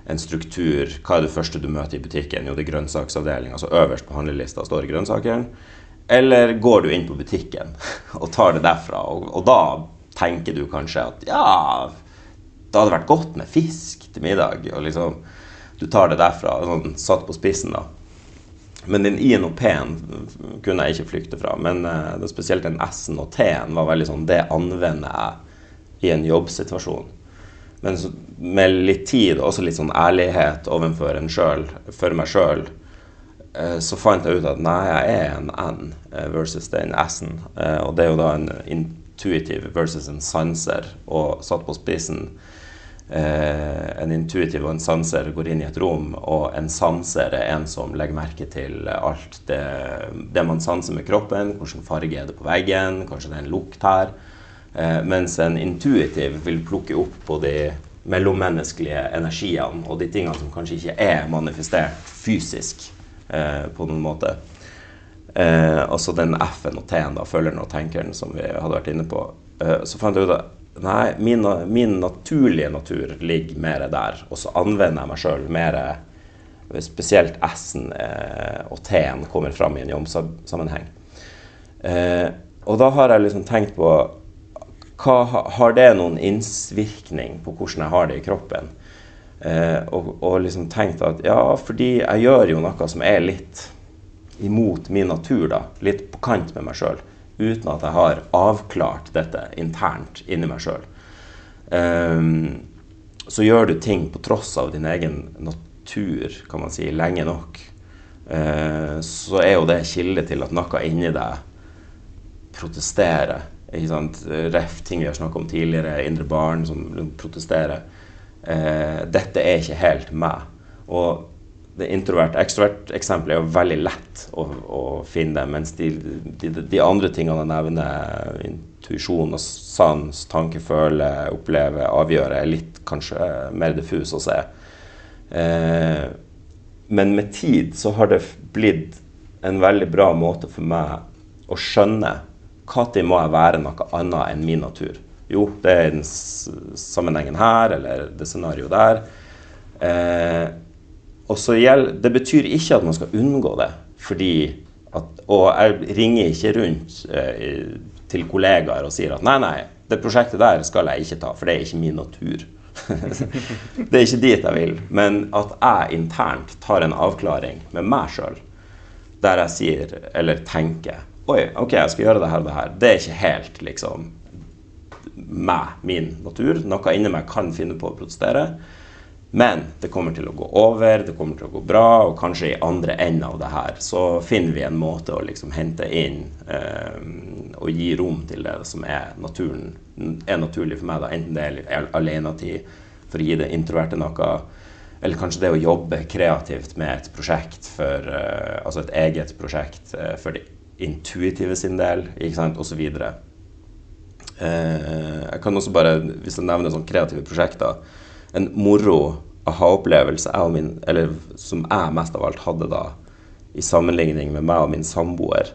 en struktur? Hva er det første du møter i butikken? Jo, det er grønnsaksavdelinga. Altså øverst på handlelista står grønnsakeren. Eller går du inn på butikken [laughs] og tar det derfra? Og, og da tenker du kanskje at ja, det hadde vært godt med fisk til middag. Og liksom, du tar det derfra. Sånn, satt på spissen, da. Men den I-en og P-en kunne jeg ikke flykte fra. Men uh, spesielt den S-en og T-en var veldig sånn Det anvender jeg i en jobbsituasjon. Men så, med litt tid og også litt sånn ærlighet overfor en sjøl, for meg sjøl, uh, så fant jeg ut at nei, jeg er en N uh, versus den S-en. og det er jo da en intuitiv versus en sanser. Og satt på spissen eh, en intuitiv og en sanser går inn i et rom, og en sanser er en som legger merke til alt det, det man sanser med kroppen. Hvilken farge er det på veggen? Kanskje det er en lukt her? Eh, mens en intuitiv vil plukke opp på de mellommenneskelige energiene og de tingene som kanskje ikke er manifestert fysisk eh, på noen måte. Eh, altså den F-en og T-en, følgeren og tenkeren, som vi hadde vært inne på. Eh, så fant jeg ut at Nei, min, min, naturlige natur ligger mer der. Og så anvender jeg meg sjøl mer Spesielt S-en eh, og T-en kommer fram i en jobbsammenheng. Eh, og da har jeg liksom tenkt på hva, Har det noen innvirkning på hvordan jeg har det i kroppen? Eh, og, og, liksom tenkt at ja, fordi jeg gjør jo noe som er litt imot min natur, da. Litt på kant med meg sjøl uten at jeg har avklart dette internt inni meg sjøl. Um, ehm, så gjør du ting på tross av din egen natur, kan man si, lenge nok. Uh, så er jo det kilde til at noe inni deg protesterer. Ikke sant? Ref ting vi har snakka om tidligere, indre barn som protesterer. Uh, dette er ikke helt meg. Og det introvert-ekstrovert-eksempelet er jo veldig lett å, å finne, mens de, de, de, andre tingene jeg nevner, intuisjon og sans, tanke, føle, oppleve, avgjøre, er litt kanskje mer diffus å se. Eh, men med tid så har det blitt en veldig bra måte for meg å skjønne når må jeg være noe annet enn min natur. Jo, det er den sammenhengen her, eller det scenarioet der. Eh, gjeld, Det betyr ikke at man skal unngå det. at, og jeg ringer ikke rundt eh, til kollegaer og sier at nei, nei, det prosjektet der skal jeg ikke ta, for det er ikke min natur. [laughs] det er ikke dit jeg vil. Men at jeg internt tar en avklaring med meg sjøl, der jeg sier eller tenker Oi, OK, jeg skal gjøre det her og det her. Det er ikke helt liksom meg, min natur. Noe inni meg kan finne på å protestere. Men det kommer til å gå over, det kommer til å gå bra, og kanskje i andre enden av det her så finner vi en måte å liksom hente inn eh, og gi rom til det som er, naturen, er naturlig for meg. da, Enten det er alenetid for å gi det introverte noe, eller kanskje det å jobbe kreativt med et prosjekt for eh, Altså et eget prosjekt eh, for det intuitive sin del, ikke sant, osv. Eh, jeg kan også bare, hvis jeg nevner sånne kreative prosjekter en moro aha-opplevelse som jeg mest av alt hadde da, i sammenligning med meg og min samboer,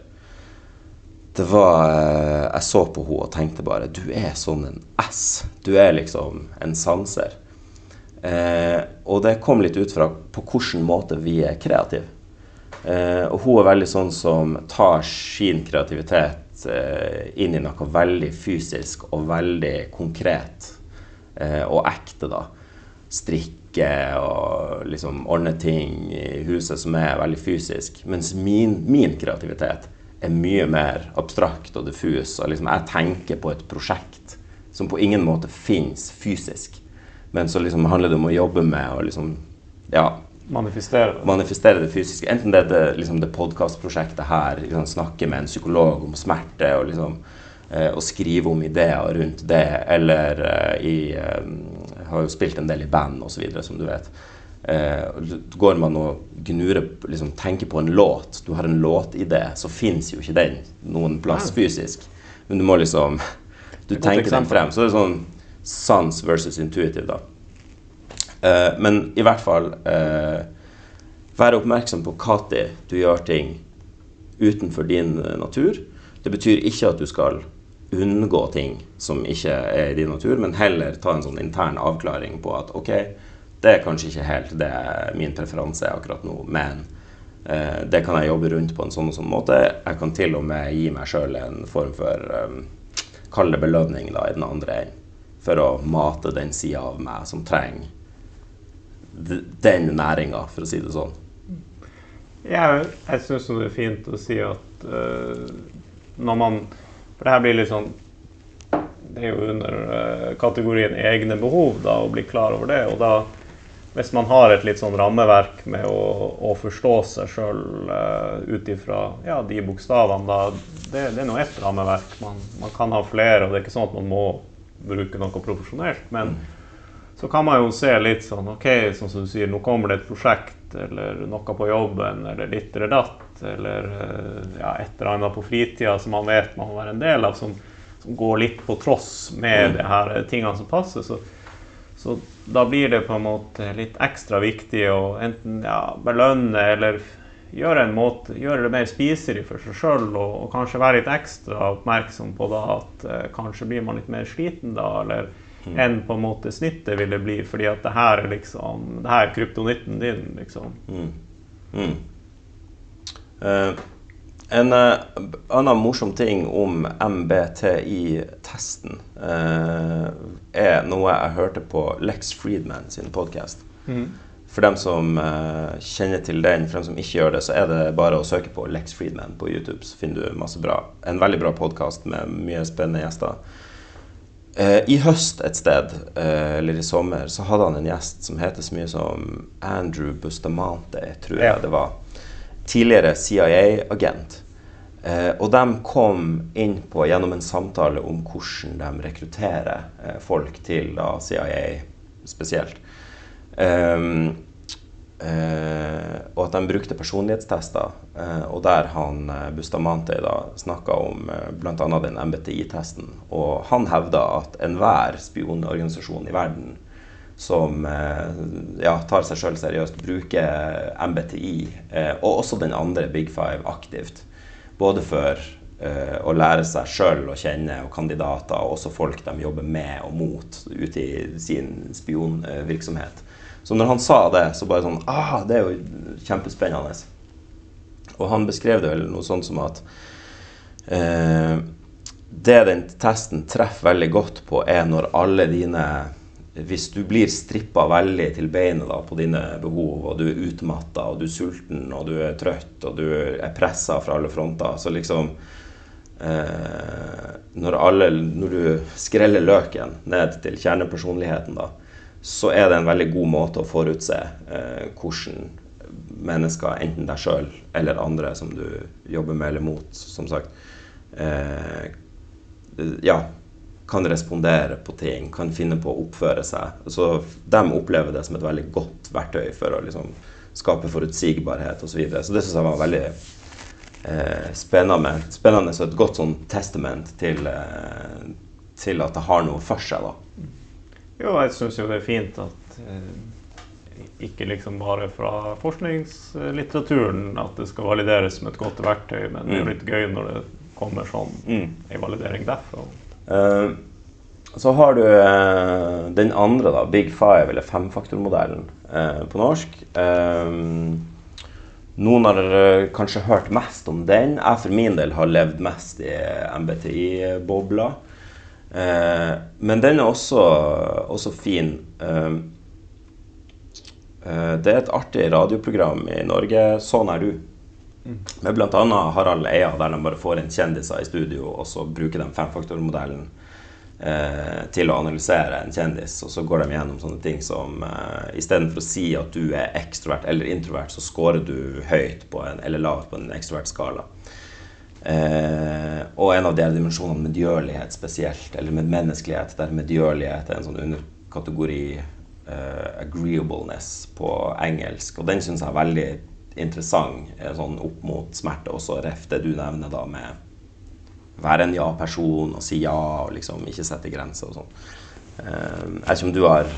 det var eh, Jeg så på henne og tenkte bare Du er sånn en S. Du er liksom en sanser. Eh, og det kom litt ut fra på hvilken måte vi er kreative. Eh, og hun er veldig sånn som tar sin kreativitet eh, inn i noe veldig fysisk og veldig konkret eh, og ekte, da strikke og liksom ordne ting i huset som er veldig fysisk. Mens min, min kreativitet er mye mer abstrakt og diffus. Og liksom jeg tenker på et prosjekt som på ingen måte fins fysisk. Men så liksom handler det om å jobbe med å liksom, ja, manifestere. manifestere det fysiske. Enten det er det, liksom det podkastprosjektet her, liksom, snakke med en psykolog om smerte og liksom Eh, skrive om ideer rundt det, eller eh, i eh, har jo spilt en del i band osv., som du vet. går man og gnurer, liksom, tenker på en låt, du har en låtidé, så fins jo ikke den noen plass fysisk. Men du må liksom Du tenker den frem. Så det er sånn sans versus intuitive, da. men i hvert fall Være oppmerksom på når du gjør ting utenfor din natur. Det betyr ikke at du skal unngå ting som ikke er i din natur, men heller ta en sånn intern avklaring på at OK, det er kanskje ikke helt det min preferanse er akkurat nå, men eh, det kan jeg jobbe rundt på en sånn og sånn måte. Jeg kan til og med gi meg sjøl en form for um, Kall det belønning da, i den andre enden. For å mate den sida av meg som trenger den næringa, for å si det sånn. Ja, jeg syns det er fint å si at uh, når man for det her blir litt sånn Det er jo under uh, kategorien egne behov da, å bli klar over det. Og da, hvis man har et litt sånn rammeverk med å, å forstå seg sjøl uh, eh, ut ifra ja, de bokstavene, da det, det er nå ett rammeverk. Man, man, kan ha flere, og det er ikke sånn at man må bruke noe profesjonelt. Men så kan man jo se litt sånn OK, sånn som du sier, nå kommer det et prosjekt eller noe på jobben eller ditt eller datt eller eh, ja, et eller annet på fritida som man vet man må være en del av, som, som går litt på tross med mm. de her tingene som passer. Så, så, da blir det på en måte litt ekstra viktig å enten ja, belønne eller gjøre, måte, gjøre, det mer spiselig for seg sjøl, og, og, kanskje være litt ekstra oppmerksom på da at eh, kanskje blir man litt mer sliten da, eller mm. enn på en måte snittet ville bli, fordi at det her er liksom Det her er kryptonitten din, liksom. Mm. Mm. Uh, en uh, annen morsom ting om MBTI-testen uh, er noe jeg hørte på Lex Friedman sin podkast. Mm. For dem som kjenner til den, for dem som ikke gjør det, så er det bare å søke på Lex Friedman på YouTube, så finner du masse bra. En veldig bra podkast med mye spennende gjester. I høst et sted, eller i sommer, så hadde han en gjest som heter så mye som Andrew Bustamante, tror jeg det var tidligere CIA-agent. Eh, og de kom inn på gjennom en samtale om hvordan de rekrutterer eh, folk til da, CIA spesielt. Um, eh, og at de brukte personlighetstester. Eh, og der han eh, Bustamante da snakka om eh, bl.a. den MBTI-testen. Og han hevda at enhver spionorganisasjon i verden som eh, ja, tar seg sjøl seriøst, bruker MBTI, eh, og også den andre Big Five, aktivt. Både for eh, å lære seg sjøl å kjenne, og kandidater, og også folk de jobber med og mot ute i sin spionvirksomhet. Så når han sa det, så bare sånn ah, Det er jo kjempespennende. Og han beskrev det vel noe sånt som at eh, det den testen treffer veldig godt på, er når alle dine hvis du blir strippa veldig til beinet på dine behov, og du er utmatta, og du er sulten, og du er trøtt, og du er pressa fra alle fronter, så liksom eh, når, alle, når, du skreller løken ned til kjernepersonligheten, da, så er det en veldig god måte å forutse eh, hvordan mennesker, enten deg sjøl eller andre som du jobber med eller mot, som sagt, eh, ja, kan respondere på ting, kan finne på å oppføre seg. Så de opplever det som et veldig godt verktøy for å liksom, skape forutsigbarhet osv. Så, videre. så det syns jeg var veldig eh, spennende, spennende og et godt sånn testament til, eh, til at det har noe for seg. da. Jo, jeg syns jo det er fint at eh, ikke liksom bare fra forskningslitteraturen at det skal valideres som et godt verktøy, men det er jo litt gøy når det kommer sånn Mm. en validering derfra. Eh, så har du eh, den andre, da, Big Five, eller femfaktormodellen eh, på norsk. Noen har kanskje hørt mest om den. Jeg for min del har levd mest i MBTI-bobla. Men den er også, også fin. Det er et artig radioprogram i Norge. Sånn er du. Med bl.a. Harald Eia, der de bare får inn kjendiser i studio, og så bruker de femfaktormodellen eh, til å analysere en kjendis. Og så går de gjennom sånne ting som eh, istedenfor å si at du er ekstrovert eller introvert, så scorer du høyt en, eller lavt på en ekstrovert skala. Eh, og en av de dimensjonene medgjørlighet spesielt, eller medmenneskelighet, der medgjørlighet er en sånn underkategori eh, agreeableness på engelsk. Og den syns jeg er veldig interessant eh, sånn opp mot smerte, også ref det du nevner da med være en ja-person og si ja og liksom ikke sette grenser og sånn. Eh, jeg vet ikke om du har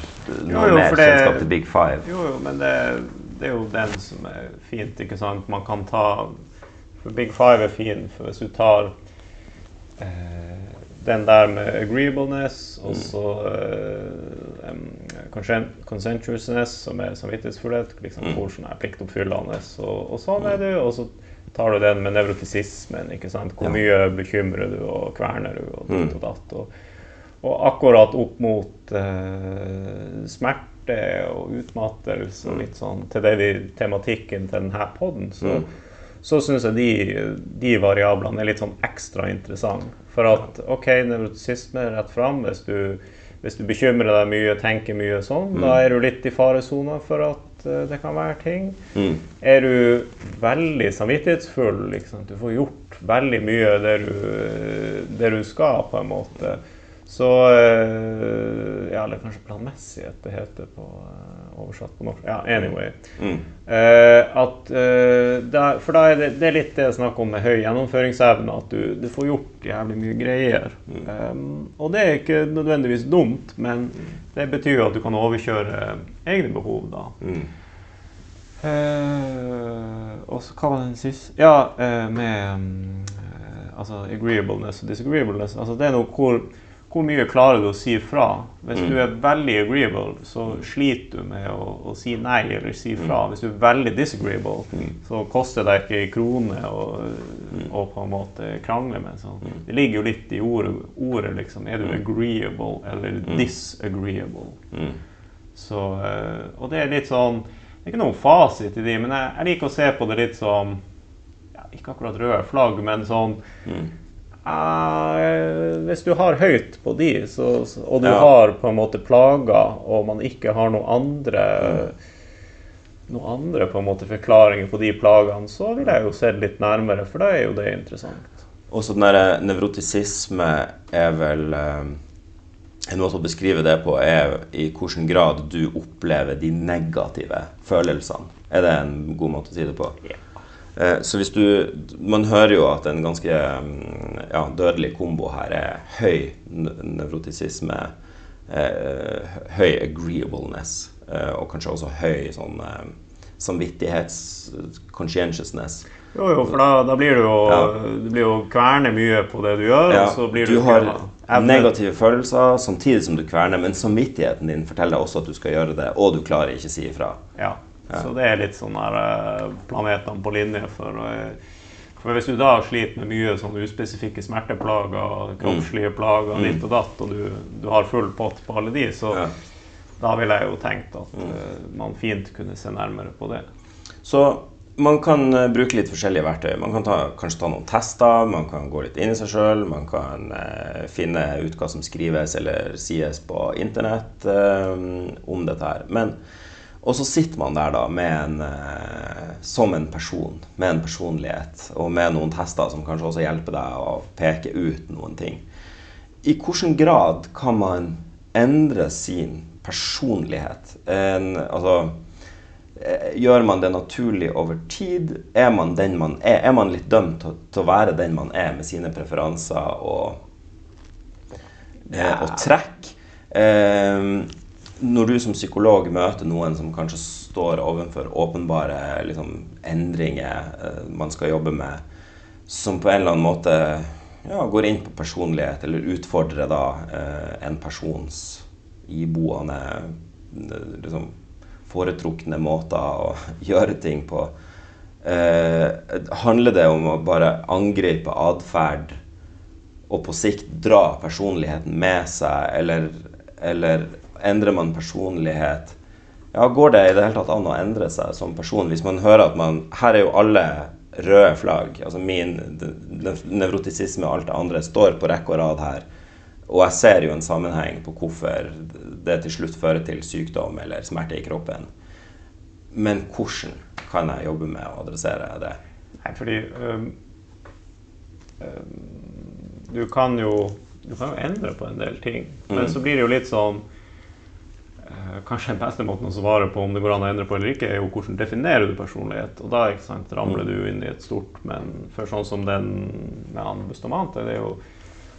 noe Jo, jo, mer det- kjennskap til Big Five? Jo, jo, men det, det er jo den som er fint, ikke sant. Man kan ta For Big Five er fin, for hvis du tar eh, den der med agreeableness, og så em, consent- consensuousness, som er samvittighetsfullhet, liksom Hvor sånn er pliktoppfyllende, og, og sånn er du. Og så tar du den med nevrotisismen, ikke sant. Hvor mye bekymrer du og kverner du, og ditt og datt. Og, og akkurat opp mot uh, smerte og utmattelse litt sånn til det vi, tematikken til denne poden, så, så syns jeg de, de variablene er litt sånn ekstra interessante. For at OK, nevrotisisme rett fram. Hvis du, hvis du bekymrer deg mye, tenker mye sånn, da er du litt i faresona for at uh, det kan være ting. Mm. Er du veldig samvittighetsfull, liksom, du får gjort veldig mye det du, det du skal, på en måte, så eh, Ja, eller kanskje planmessighet det heter på eh, oversatt på norsk. Ja, anyway. Mm. Eh, at, eh, der, for da er det, det er litt det jeg snakker om med høy gjennomføringsevne, at du, du får gjort jævlig mye greier. Um, og det er ikke nødvendigvis dumt, men det betyr jo at du kan overkjøre egne behov, da. Mm. Eh, og så hva var den siste Ja, eh, med mm, eh, altså agreeableness og disagreeableness. Altså det er noe hvor, hvor mye klarer du å si fra? Hvis du er veldig agreeable, så sliter du med å, å si nei eller si fra. Hvis du er veldig disagreeable, så koster det ikke en krone å, å på en måte krangle med. Så det ligger jo litt i ordet, ordet liksom. Er du agreeable eller disagreeable? Mm. Så, eh, og det er litt sånn Det er ikke noen fasit i de, men jeg, jeg liker å se på det litt som ja, Ikke akkurat røde flagg, men sånn Mm. Eh, Hvis du har høyt på de, så, så, og du Ja. har på en måte plager, og man ikke har noen andre noen andre på en måte forklaringer på de plagene, så vil jeg jo se det litt nærmere, for da er jo det interessant. Også den der nevrotisisme er vel eh, En måte å beskrive det på er i hvilken grad du opplever de negative følelsene. Er det en god måte å si det på? Eh, Så hvis du Man hører jo at en ganske mm, ja, dødelig kombo her er høy nevrotisisme, eh, høy agreeableness, eh, og kanskje også høy sånn eh, samvittighets-conscientiousness. Jo, jo, for da, da blir du jo, Ja. du blir jo kverne mye på det du gjør, Ja, og så blir du, du har negative følelser samtidig som du kverner, men samvittigheten din forteller deg også at du skal gjøre det, og du klarer ikke si ifra. Ja. Så det er litt sånn der eh, planetene på linje for eh, For hvis du da sliter med mye sånn uspesifikke smerteplager, kroppslige plager, ditt og datt, og du, du har full pott på alle de, så Ja. da ville jeg jo tenkt at eh, man fint kunne se nærmere på det. Så man kan bruke litt forskjellige verktøy. Man kan ta, kanskje ta noen tester, man kan gå litt inn i seg sjøl. Man kan eh, finne ut hva som skrives eller sies på internett eh, om dette her. Men og så sitter man der da med en, eh, som en person, med en personlighet, og med noen tester som kanskje også hjelper deg å peke ut noen ting. I hvilken grad kan man endre sin personlighet? En, altså Eh, gjør man det naturlig over tid? Er man den man er? Er man litt dømt til, til å være den man er, med sine preferanser og, ja. og trekk? Eh, når du som psykolog møter noen som kanskje står overfor åpenbare liksom, endringer eh, man skal jobbe med, som på en eller annen måte ja, går inn på personlighet, eller utfordrer da eh, en persons iboende eh, liksom, foretrukne måter å [laughs] gjøre ting på. Eh, handler det om å bare angripe atferd og på sikt dra personligheten med seg, eller, eller endrer man personlighet? Ja, Går det i det hele tatt an å endre seg som person hvis man hører at man Her er jo alle røde flagg. altså Min nevrotisisme og alt det andre står på rekke og rad her. Og jeg ser jo en sammenheng på hvorfor det til slutt fører til sykdom eller smerte i kroppen. Men hvordan kan jeg jobbe med å adressere det? Nei, fordi øh, øh, du, kan jo, du kan jo endre på en del ting. Men mm. så blir det jo litt sånn Kanskje den beste måten å svare på om det går an å endre på eller ikke, er jo hvordan definerer du personlighet. Og da sant, ramler mm. du inn i et stort Men for sånn som den med han Bustamante, det er jo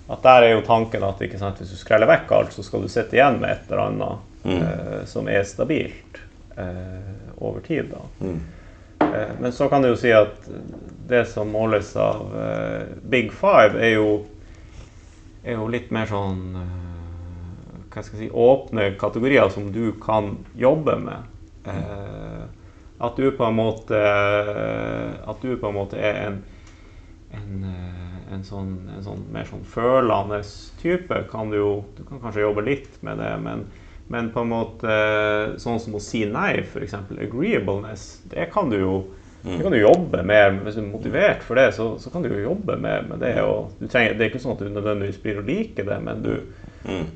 at der er jo tanken at sant, hvis du skreller vekk alt, så skal du sitte igjen med et eller annet mm. eh, som er stabilt eh, over tid. da. Mm. Eh, men så kan du jo si at det som måles av eh, Big Five, er jo, er jo litt mer sånn eh, hva skal jeg si, åpne kategorier som du kan jobbe med. Eh, at du på en måte At du på en måte er en, en en sånn, en sånn, mer sånn følende type kan du jo Du kan kanskje jobbe litt med det, men, men på en måte sånn som å si nei, f.eks. agreeableness, det kan du jo det kan du jobbe med. Hvis du er motivert for det, så, så kan du jo jobbe med, med det. Trenger, det er ikke sånn at du nødvendigvis blir å like det, men du.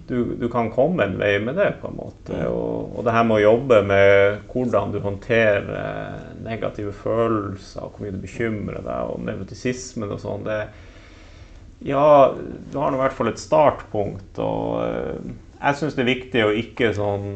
Du, du, kan komme en vei med det. på en måte. Og, og, det her med å jobbe med hvordan du håndterer negative følelser, hvor mye du bekymrer deg, og nevrotisismen og sånn, det, ja, du har nå i hvert fall et startpunkt. Og eh, jeg syns det er viktig å ikke sånn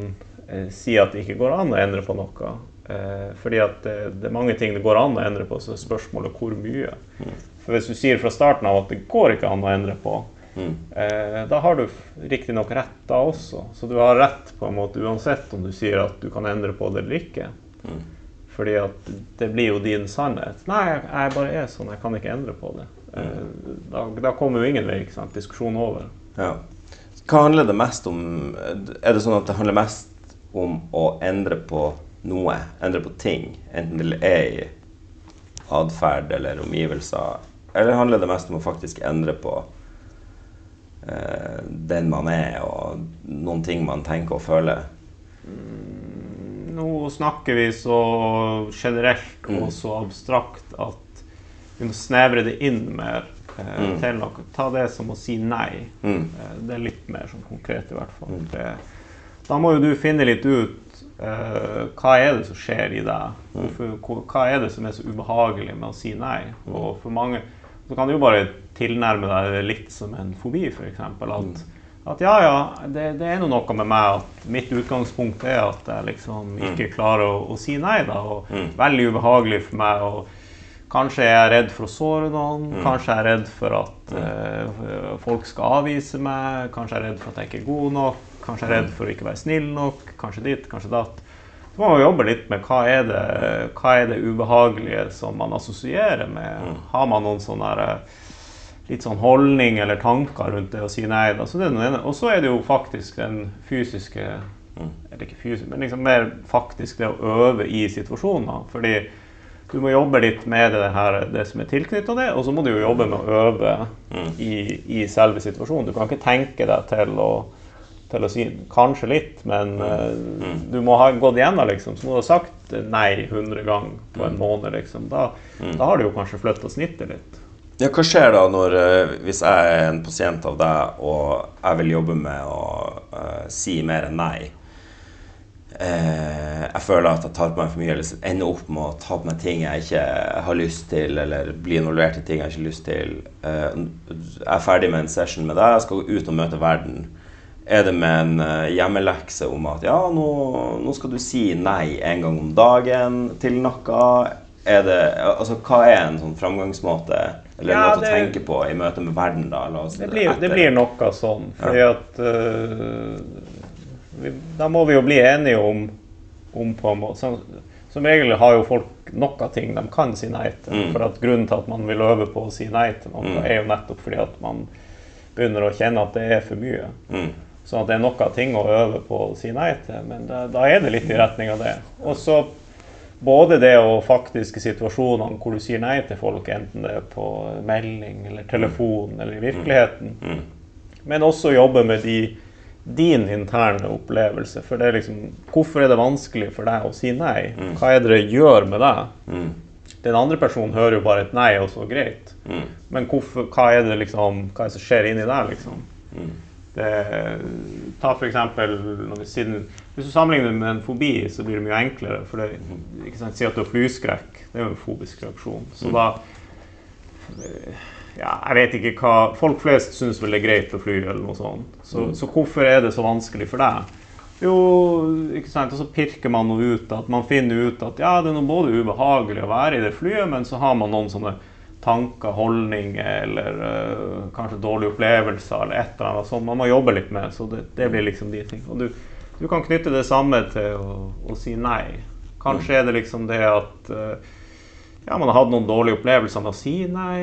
eh, si at det ikke går an å endre på noe. Eh, fordi at det, det, er mange ting det går an å endre på, så er spørsmålet hvor mye. Mm. For hvis du sier fra starten av at det går ikke an å endre på, mm. eh, da har du riktignok rett da også. Så du har rett på en måte uansett om du sier at du kan endre på det eller ikke. Mm. Fordi at det blir jo din sannhet. Nei, jeg bare er sånn, jeg kan ikke endre på det. Eh, da, da kommer jo ingen vei. ikke sant? Diskusjon over. Ja. Hva handler det mest om? Er det sånn at det handler mest om å endre på noe? Endre på ting? Enten det er i atferd eller omgivelser? Eller handler det mest om å faktisk endre på den man er, og noen ting man tenker og føler? Mm, nå snakker vi så generelt og mm. så abstrakt at vi må snevre det inn mer eh, mm. til noe. Ta det som å si nei. Mm. Eh, det er litt mer sånn konkret, i hvert fall. Mm. Det, da må jo du finne litt ut uh, hva er det som skjer i deg. Mm. Hvorfor, hva er det som er så ubehagelig med å si nei? Mm. Og for mange så kan du jo bare tilnærme deg litt som en fobi, f.eks. At, mm. at ja, ja, det, det er noe med meg at mitt utgangspunkt er at jeg liksom ikke klarer å, å si nei. da, og Veldig ubehagelig for meg. og Kanskje jeg er redd for å såre noen, mm. kanskje jeg er redd for at uh, folk skal avvise meg, kanskje jeg er redd for at jeg ikke er god nok, kanskje jeg er redd mm. for å ikke være snill nok, kanskje ditt, kanskje datt. Så må man jobbe litt med hva er, det, hva er det ubehagelige som man assosierer med. Mm. Har man noen sånne eh, litt sånn holdning eller tanker rundt det å si nei. Da. Så det er ene. Og så er det jo faktisk den fysiske Eller ikke fysisk, men liksom mer faktisk det å øve i situasjoner. Fordi du må jobbe litt med det, her, det som er tilknytta det, og så må du jo jobbe med å øve mm. i, i, selve situasjonen. Du kan ikke tenke deg til å, til å si kanskje litt, men uh, mm. du må ha gått igjennom, liksom. Så må du ha sagt nei 100 ganger på en måned, liksom, da, Mm. da har du jo kanskje flytta snittet litt. Ja, hva skjer da når, eh, hvis jeg er en pasient av deg, og jeg vil jobbe med å uh, si mer enn nei? Eh, jeg føler at jeg tar på meg for mye, eller ender opp med å ta på meg ting jeg ikke har lyst til, eller bli involvert i ting jeg ikke har lyst til. Eh, jeg er ferdig med en session med deg, jeg skal gå ut og møte verden. Er det med en eh, hjemmelekse om at ja, nå, nå skal du si nei en gang om dagen til noe? Er det, altså, hva er en sånn framgangsmåte, eller Ja, måte det- å tenke på i møte med verden? da? Oss, Det blir, det blir noe sånn, fordi at uh, vi, Da må vi jo bli enige om, om på en måte som, som regel har jo folk noe ting de kan si nei til. Mm. For at Grunnen til at man vil øve på å si nei til noe, Mm. er jo nettopp fordi at man begynner å kjenne at det er for mye. Mm. Sånn at det er noe ting å øve på å si nei til, men da, da er det litt i retning av det. Og så både det og faktiske situasjonene hvor du sier nei til folk, enten det er på melding eller telefon eller i virkeligheten, Mm. men også jobbe med de, din interne opplevelse. For det er liksom, hvorfor er det vanskelig for deg å si nei? Hva er det det gjør med deg? Mm. Den andre personen hører jo bare et nei, og så greit. Mm. Men hvorfor, hva er det liksom, hva er det som skjer inni deg, liksom? Mm. Det, ta for eksempel, når vi, siden, Hvis du sammenligner det med en fobi, så blir det mye enklere. For det, ikke sant, Si at du har flyskrekk. Det er jo en fobisk reaksjon. Så da eh, ja, Jeg vet ikke hva Folk flest syns vel det er greit å fly, eller noe sånt. Så, så hvorfor er det så vanskelig for deg? Jo, ikke sant, og så pirker man noe ut at man finner ut at ja, det er noe både ubehagelig å være i det flyet, men så har man noen sånne tanker, holdninger eller uh, kanskje dårlige opplevelser eller et eller annet sånt man må jobbe litt med. Så det, det blir liksom de ting. Og du, du kan knytte det samme til å, å si nei. Kanskje er det liksom det at uh, ja, man har hatt noen dårlige opplevelser med å si nei.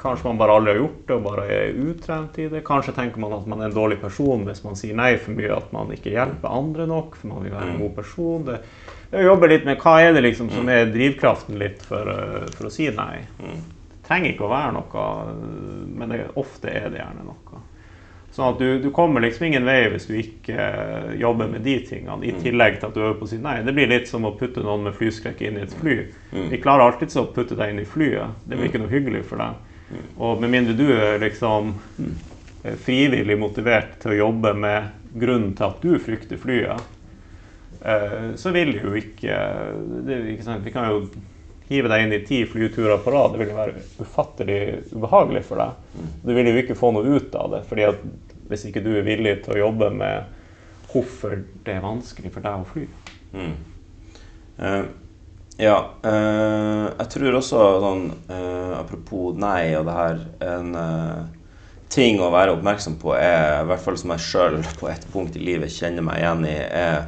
Kanskje man bare aldri har gjort det og bare er utrent i det. Kanskje tenker man at man er en dårlig person hvis man sier nei for mye, at man ikke hjelper andre nok, for man vil være en god person. Det, det å jobbe litt med hva er det liksom som er drivkraften litt for, øh, for å si nei. Trenger ikke å være noe, men det, ofte er det gjerne noe. Sånn at du, du kommer liksom ingen vei hvis du ikke eh, jobber med de tingene, i tillegg til at du øver på å si nei. Det blir litt som å putte noen med flyskrekk inn i et fly. Vi klarer alltid å putte deg inn i flyet. Det blir ikke noe hyggelig for deg. Og med mindre du er liksom eh, frivillig motivert til å jobbe med grunnen til at du frykter flyet, eh, så vil jo ikke, det, ikke sant? Vi kan jo hive deg inn i ti flyturer på rad. Det vil jo være ufattelig ubehagelig for deg. Du vil jo ikke få noe ut av det, fordi at hvis ikke du er villig til å jobbe med hvorfor det er vanskelig for deg å fly. Mm. Uh, ja. Uh, jeg tror også sånn uh, Apropos nei og det her En ting å være oppmerksom på er, i hvert fall som jeg sjøl på et punkt i livet kjenner meg igjen i, er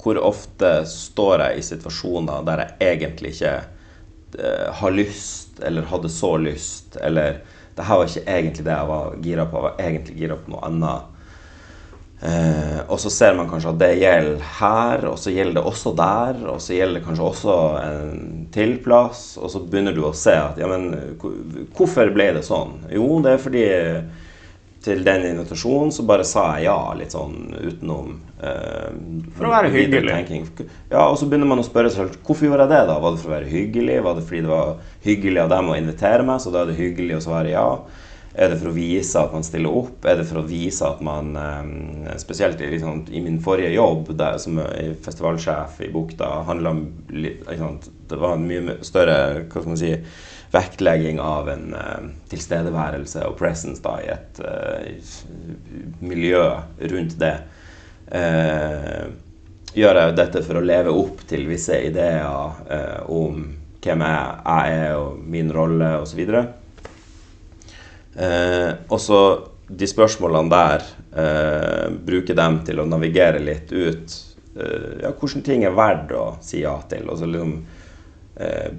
hvor ofte står jeg i situasjoner der jeg egentlig ikke eh, har lyst, eller hadde så lyst, eller det her var ikke egentlig det jeg var gira på, jeg var egentlig gira på noe annet. Eh, og så ser man kanskje at det gjelder her, og så gjelder det også der, og så gjelder det kanskje også en til plass, og så begynner du å se at ja, men hvorfor ble det sånn? Jo, det er fordi til den invitasjonen så bare sa jeg ja, litt sånn utenom eh, For å være hyggelig. tenking. Ja, og så begynner man å spørre seg selv hvorfor gjorde jeg det, da? Var det for å være hyggelig? Var det fordi det var hyggelig av dem å invitere meg, så da er det hyggelig å svare ja? Er det for å vise at man stiller opp? Er det for å vise at man eh, Spesielt i, liksom, i min forrige jobb der, som festivalsjef i Bukta, handla om liksom, Det var en mye større hva skal man si, vektlegging av en eh, tilstedeværelse og presence da, i et eh, miljø rundt det. Eh, gjør jeg dette for å leve opp til visse ideer om hvem jeg er og min rolle osv. Eh, og så de spørsmålene der, eh, bruke dem til å navigere litt ut eh, ja, hvilke ting er verdt å si ja til. Og, så liksom, eh,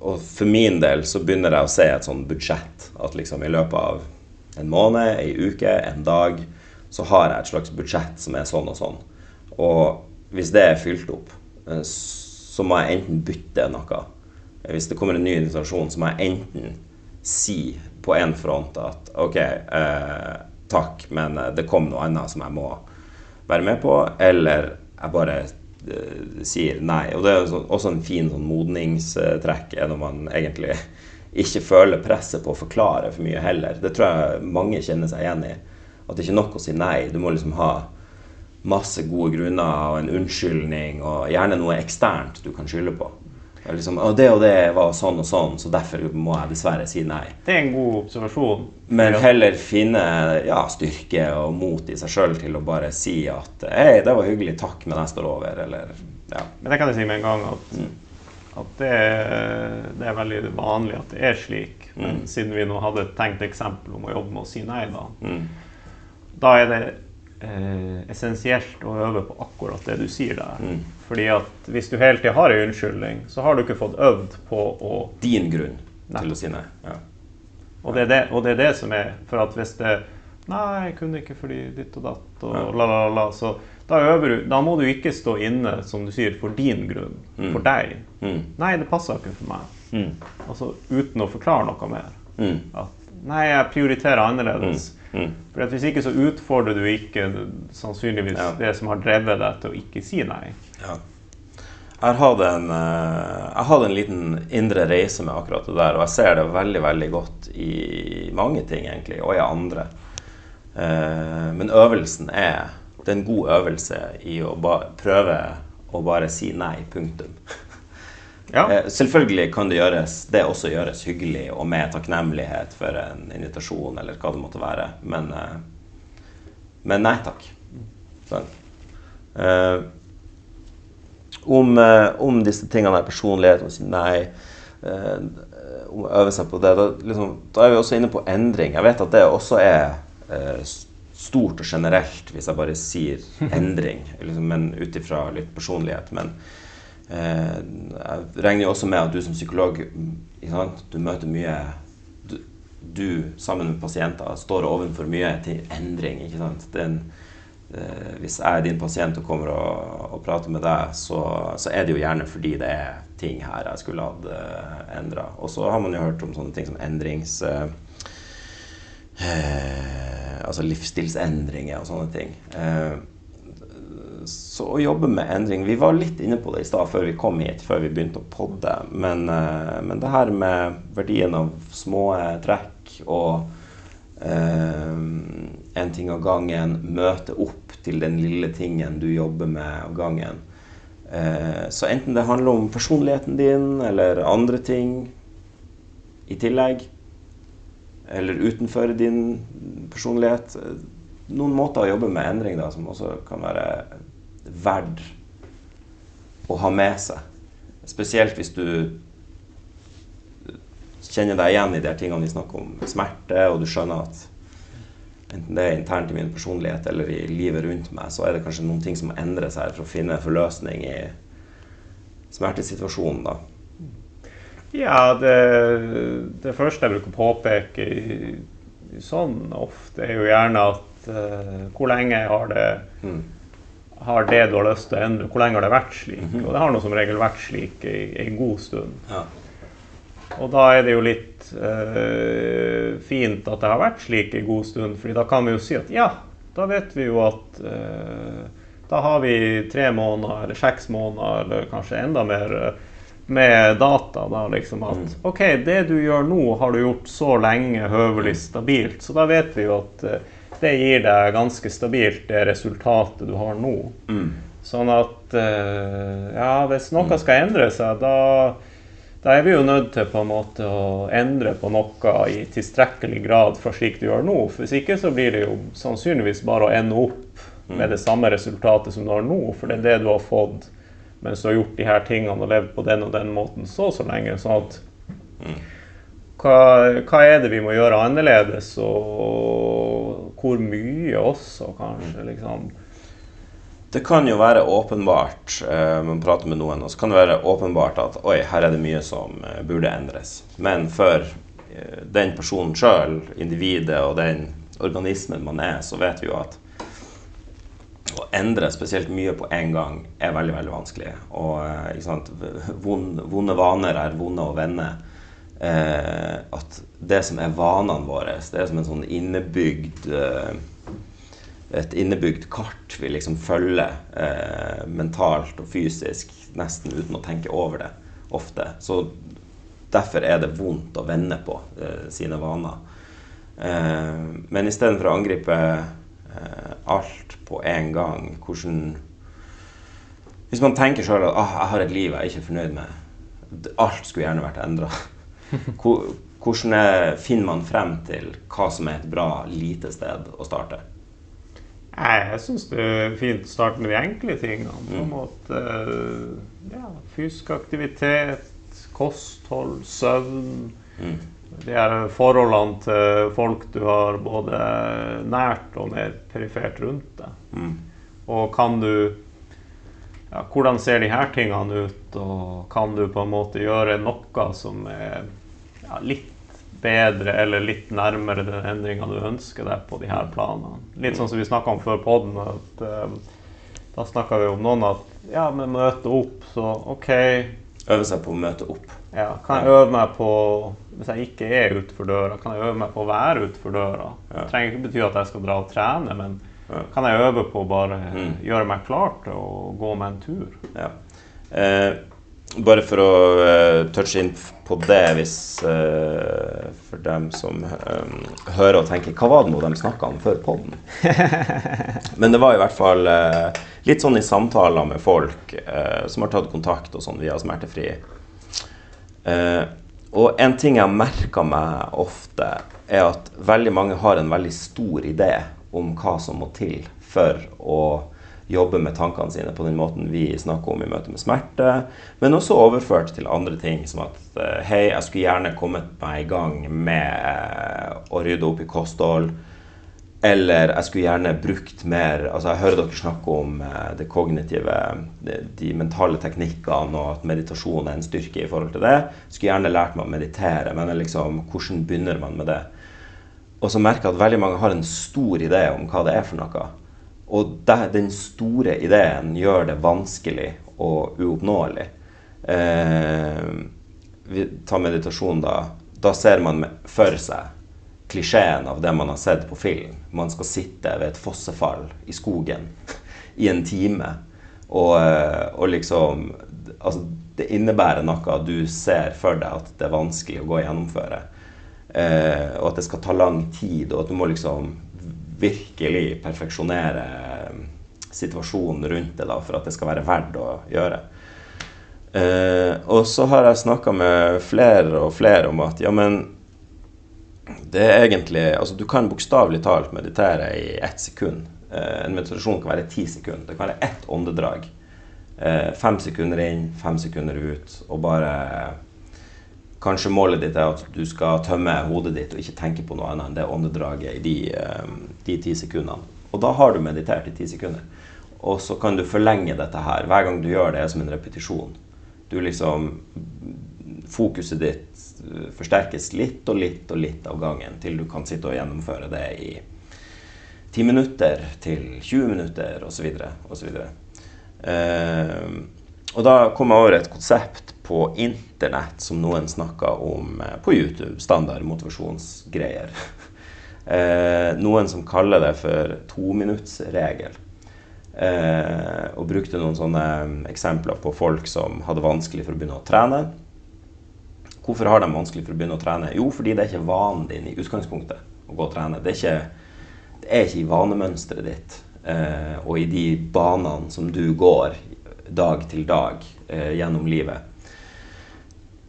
og for min del så begynner jeg å se et sånn budsjett. At liksom i løpet av en måned, ei uke, en dag, så har jeg et slags budsjett som er sånn og sånn. Og hvis det er fylt opp, eh, så må jeg enten bytte noe. Hvis det kommer en ny invitasjon, så må jeg enten si på en front at OK, eh, takk, men eh, det kom noe annet som jeg må være med på. Eller jeg bare sier nei. Og det er sånn- også en fin sånn modningstrekk når man egentlig ikke føler presset på å forklare for mye heller. Det tror jeg mange kjenner seg igjen i. At det ikke er nok å si nei. Du må liksom ha masse gode grunner og en unnskyldning, og gjerne noe eksternt du kan skylde på. Liksom, og det og det var sånn og sånn, så derfor må jeg dessverre si nei. Det er en god observasjon. Men heller finne ja, styrke og mot i seg sjøl til å bare si at Hei, det var hyggelig, takk, men jeg står over, eller ja. Men det kan jeg si med en gang at, at det, det er veldig vanlig at det er slik. Men siden vi nå hadde et tenkt eksempel om å jobbe med å si nei, da, Mm. da er det eh, essensielt å øve på akkurat det du sier der. Mm. Fordi at hvis du hele tida har en unnskyldning, så har du ikke fått øvd på å Din grunn Nei. til å si nei. Ja. Og det, det, og det er det som er For at hvis det Nei, jeg kunne ikke fordi ditt og datt og Ja. la, la, la. Så da øver du Da må du ikke stå inne, som du sier, for din grunn. For deg. Mm. Nei, det passer ikke for meg. Mm. Altså uten å forklare noe mer. Mm. At nei, jeg prioriterer annerledes. Mm. For hvis ikke så utfordrer du ikke sannsynligvis Ja. det som har drevet deg til å ikke si nei. Ja. Jeg har en, eh, jeg hadde en liten indre reise med akkurat det der, og jeg ser det veldig veldig godt i mange ting, egentlig, og i andre. Eh, Men øvelsen er Det er en god øvelse i å prøve å bare si nei. Punktum. Ja. Eh, Selvfølgelig kan det gjøres Det også gjøres hyggelig og med takknemlighet for en invitasjon eller hva det måtte være, men, eh, men nei takk. Sånn. Eh, om, om disse tingene er personlighet, om å si nei, om å øve seg på det, da, liksom, da er vi også inne på endring. Jeg vet at det også er stort og generelt, hvis jeg bare sier [laughs] endring, liksom, men ut ifra litt personlighet. Men jeg regner jo også med at du som psykolog du møter mye du, du sammen med pasienter står overfor mye til endring. ikke sant? Er eh, hvis jeg er din pasient og kommer og, og prater med deg, så, så er det jo gjerne fordi det er ting her jeg skulle hatt uh, endra. Og så har man jo hørt om sånne ting som endrings... eh, eh, altså livsstilsendringer og sånne ting. Eh, så å jobbe med endring Vi var litt inne på det i stad før vi kom hit, før vi begynte å podde. Men, eh, men det her med verdien av små trekk og eh, en ting av gangen, møte opp til den lille tingen du jobber med av gangen. Eh, så enten det handler om personligheten din eller andre ting i tillegg, eller utenfor din personlighet eh, Noen måter å jobbe med endring da, som også kan være verdt å ha med seg. Spesielt hvis du kjenner deg igjen i de tingene vi snakker om smerte, og du skjønner at enten det er internt i min personlighet eller i livet rundt meg, så er det kanskje noen ting som må endre seg for å finne forløsning i smertesituasjonen. da. Ja, det, det første jeg bruker å påpeke i sånn ofte, er jo gjerne at uh, hvor lenge har det, Mm. Har det du har lyst til å endre, hvor lenge har det vært slik? Og det har nå som regel vært slik en god stund. Ja. Og da er det jo litt eh, fint at det har vært slik en god stund, fordi da kan vi jo si at ja, da vet vi jo at eh, da har vi tre måneder eller seks måneder eller kanskje enda mer eh, med data. da liksom at OK, det du gjør nå, har du gjort så lenge høvelig stabilt, så da vet vi jo at eh, det gir deg ganske stabilt det resultatet du har nå. Mm. Sånn at eh, ja, hvis noe skal endre seg, da, da er vi jo nødt til på en måte å endre på noe i tilstrekkelig grad fra slik du gjør nå. For hvis ikke så blir det jo sannsynligvis bare å ende opp med det samme resultatet som du har nå. For det er det du har fått mens du har gjort de her tingene og levd på den og den måten så og så lenge. sånn at hva, hva er det vi må gjøre annerledes, og hvor mye også, kanskje? liksom. Det kan jo være åpenbart eh, man prater med noen, og så kan det være åpenbart at oi, her er det mye som eh, burde endres. Men for eh, den personen sjøl, individet og den organismen man er, så vet vi jo at å endre spesielt mye på en gang er veldig veldig vanskelig. Og eh? Vonde vaner er vonde å vende. Eh, at det som er vanene våre, det er som en sånn innebygd eh, et innebygd kart vi liksom følger eh, mentalt og fysisk nesten uten å tenke over det ofte. Så derfor er det vondt å vende på eh, sine vaner. Eh, men istedenfor å angripe eh, alt på en gang, hvordan Hvis man tenker sjøl at ah, jeg har et liv jeg er ikke fornøyd med, alt skulle gjerne vært endra. Hvordan er, finner man frem til hva som er et bra, lite sted å starte? Nei, jeg syns det er fint å starte med de enkle tingene. På en måte ja, Fysisk aktivitet, kosthold, søvn. Mm. De her forholdene til folk du har både nært og mer perifert rundt deg. Mm. Og kan du ja, Hvordan ser de her tingene ut, og kan du på en måte gjøre noe som er ja, litt bedre eller litt nærmere den endringa du ønsker deg på de her planene. Litt sånn som vi snakka om før poden. Uh, da snakka vi om noen at ja, men møte opp, så OK. Øve seg på å møte opp. Ja, Kan jeg øve meg på Hvis jeg ikke er utenfor døra, kan jeg øve meg på å være utenfor døra? Det trenger ikke bety at jeg skal dra og trene, men kan jeg øve på å bare mm. gjøre meg klar til å gå med en tur? Ja. Eh, bare for å uh, touche inn på det, hvis uh, for dem som um, hører og tenker Hva var det nå de snakka om før poden? [laughs] Men det var i hvert fall uh, litt sånn i samtaler med folk som har tatt kontakt og sånn via Smertefri. og en ting jeg har merka meg ofte, er at veldig mange har en veldig stor idé om hva som må til for å jobbe med tankene sine på den måten vi snakker om i møte med smerte. Men også overført til andre ting, som at eh, hei, jeg skulle gjerne kommet meg i gang med eh, å rydde opp i kosthold. Eller jeg skulle gjerne brukt mer altså Jeg hører dere snakke om eh, det kognitive, de mentale teknikkene, og at meditasjon er en styrke i forhold til det. Jeg skulle gjerne lært meg å meditere, men liksom, hvordan begynner man med det? Og så merker jeg at veldig mange har en stor idé om hva det er for noe. Og den store ideen gjør det vanskelig og uoppnåelig. Eh, vi tar meditasjon, da. Da ser man for seg klisjeen av det man har sett på film. Man skal sitte ved et fossefall i skogen [laughs] i en time. Og, eh, og liksom Altså, det innebærer noe du ser for deg at det er vanskelig å gå og gjennomføre. Eh, og at det skal ta lang tid, og at du må liksom virkelig perfeksjonere eh, situasjonen rundt det da, for at det skal være verdt å gjøre. Uh, og så har jeg snakka med flere og flere om at ja, men det er egentlig Altså, du kan bokstavelig talt meditere i ett sekund. Uh, en meditasjon kan være ti sekunder. Det kan være ett åndedrag. Uh, fem sekunder inn, fem sekunder ut, og bare Kanskje målet ditt er at du skal tømme hodet ditt og ikke tenke på noe annet enn det åndedraget i de, eh, de ti sekundene. Og da har du meditert i ti sekunder. Og så kan du forlenge dette her. Hver gang du gjør det, er som en repetisjon. Du liksom Fokuset ditt eh, forsterkes litt og litt og litt av gangen til du kan sitte og gjennomføre det i 10 minutter til 20 minutter osv. osv. Eh, og da kom jeg over et konsept på internett som noen snakker om eh, på YouTube. Standard motivasjonsgreier. [laughs] eh, noen som kaller det for tominuttsregel. Eh, og brukte noen sånne mm, eksempler på folk som hadde vanskelig for å begynne å trene. Hvorfor har de vanskelig for å begynne å trene? Jo, fordi det er ikke vanen din i utgangspunktet å gå og trene. Det er ikke, det er ikke i vanemønsteret ditt eh, og i de banene som du går dag til dag eh, gjennom livet.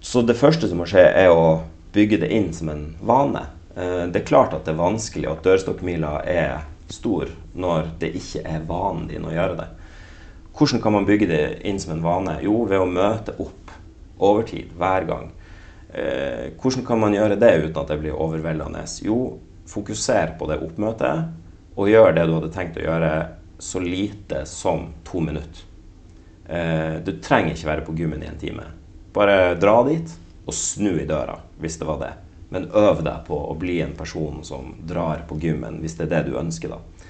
Så det første som må skje, er å bygge det inn som en vane. Eh, det er klart at det er vanskelig, at dørstokkmila er stor når det ikke er vanen din å gjøre det. Hvordan kan man bygge det inn som en vane? Jo, ved å møte opp over tid, hver gang. Eh, hvordan kan man gjøre det uten at det blir overveldende? Jo, fokuser på det oppmøtet, og gjør det du hadde tenkt å gjøre, så lite som to minutter. Eh, du trenger ikke være på gymmen i en time. Bare dra dit og snu i døra, hvis det var det. Men øv deg på å bli en person som drar på gymmen, hvis det er det du ønsker, da.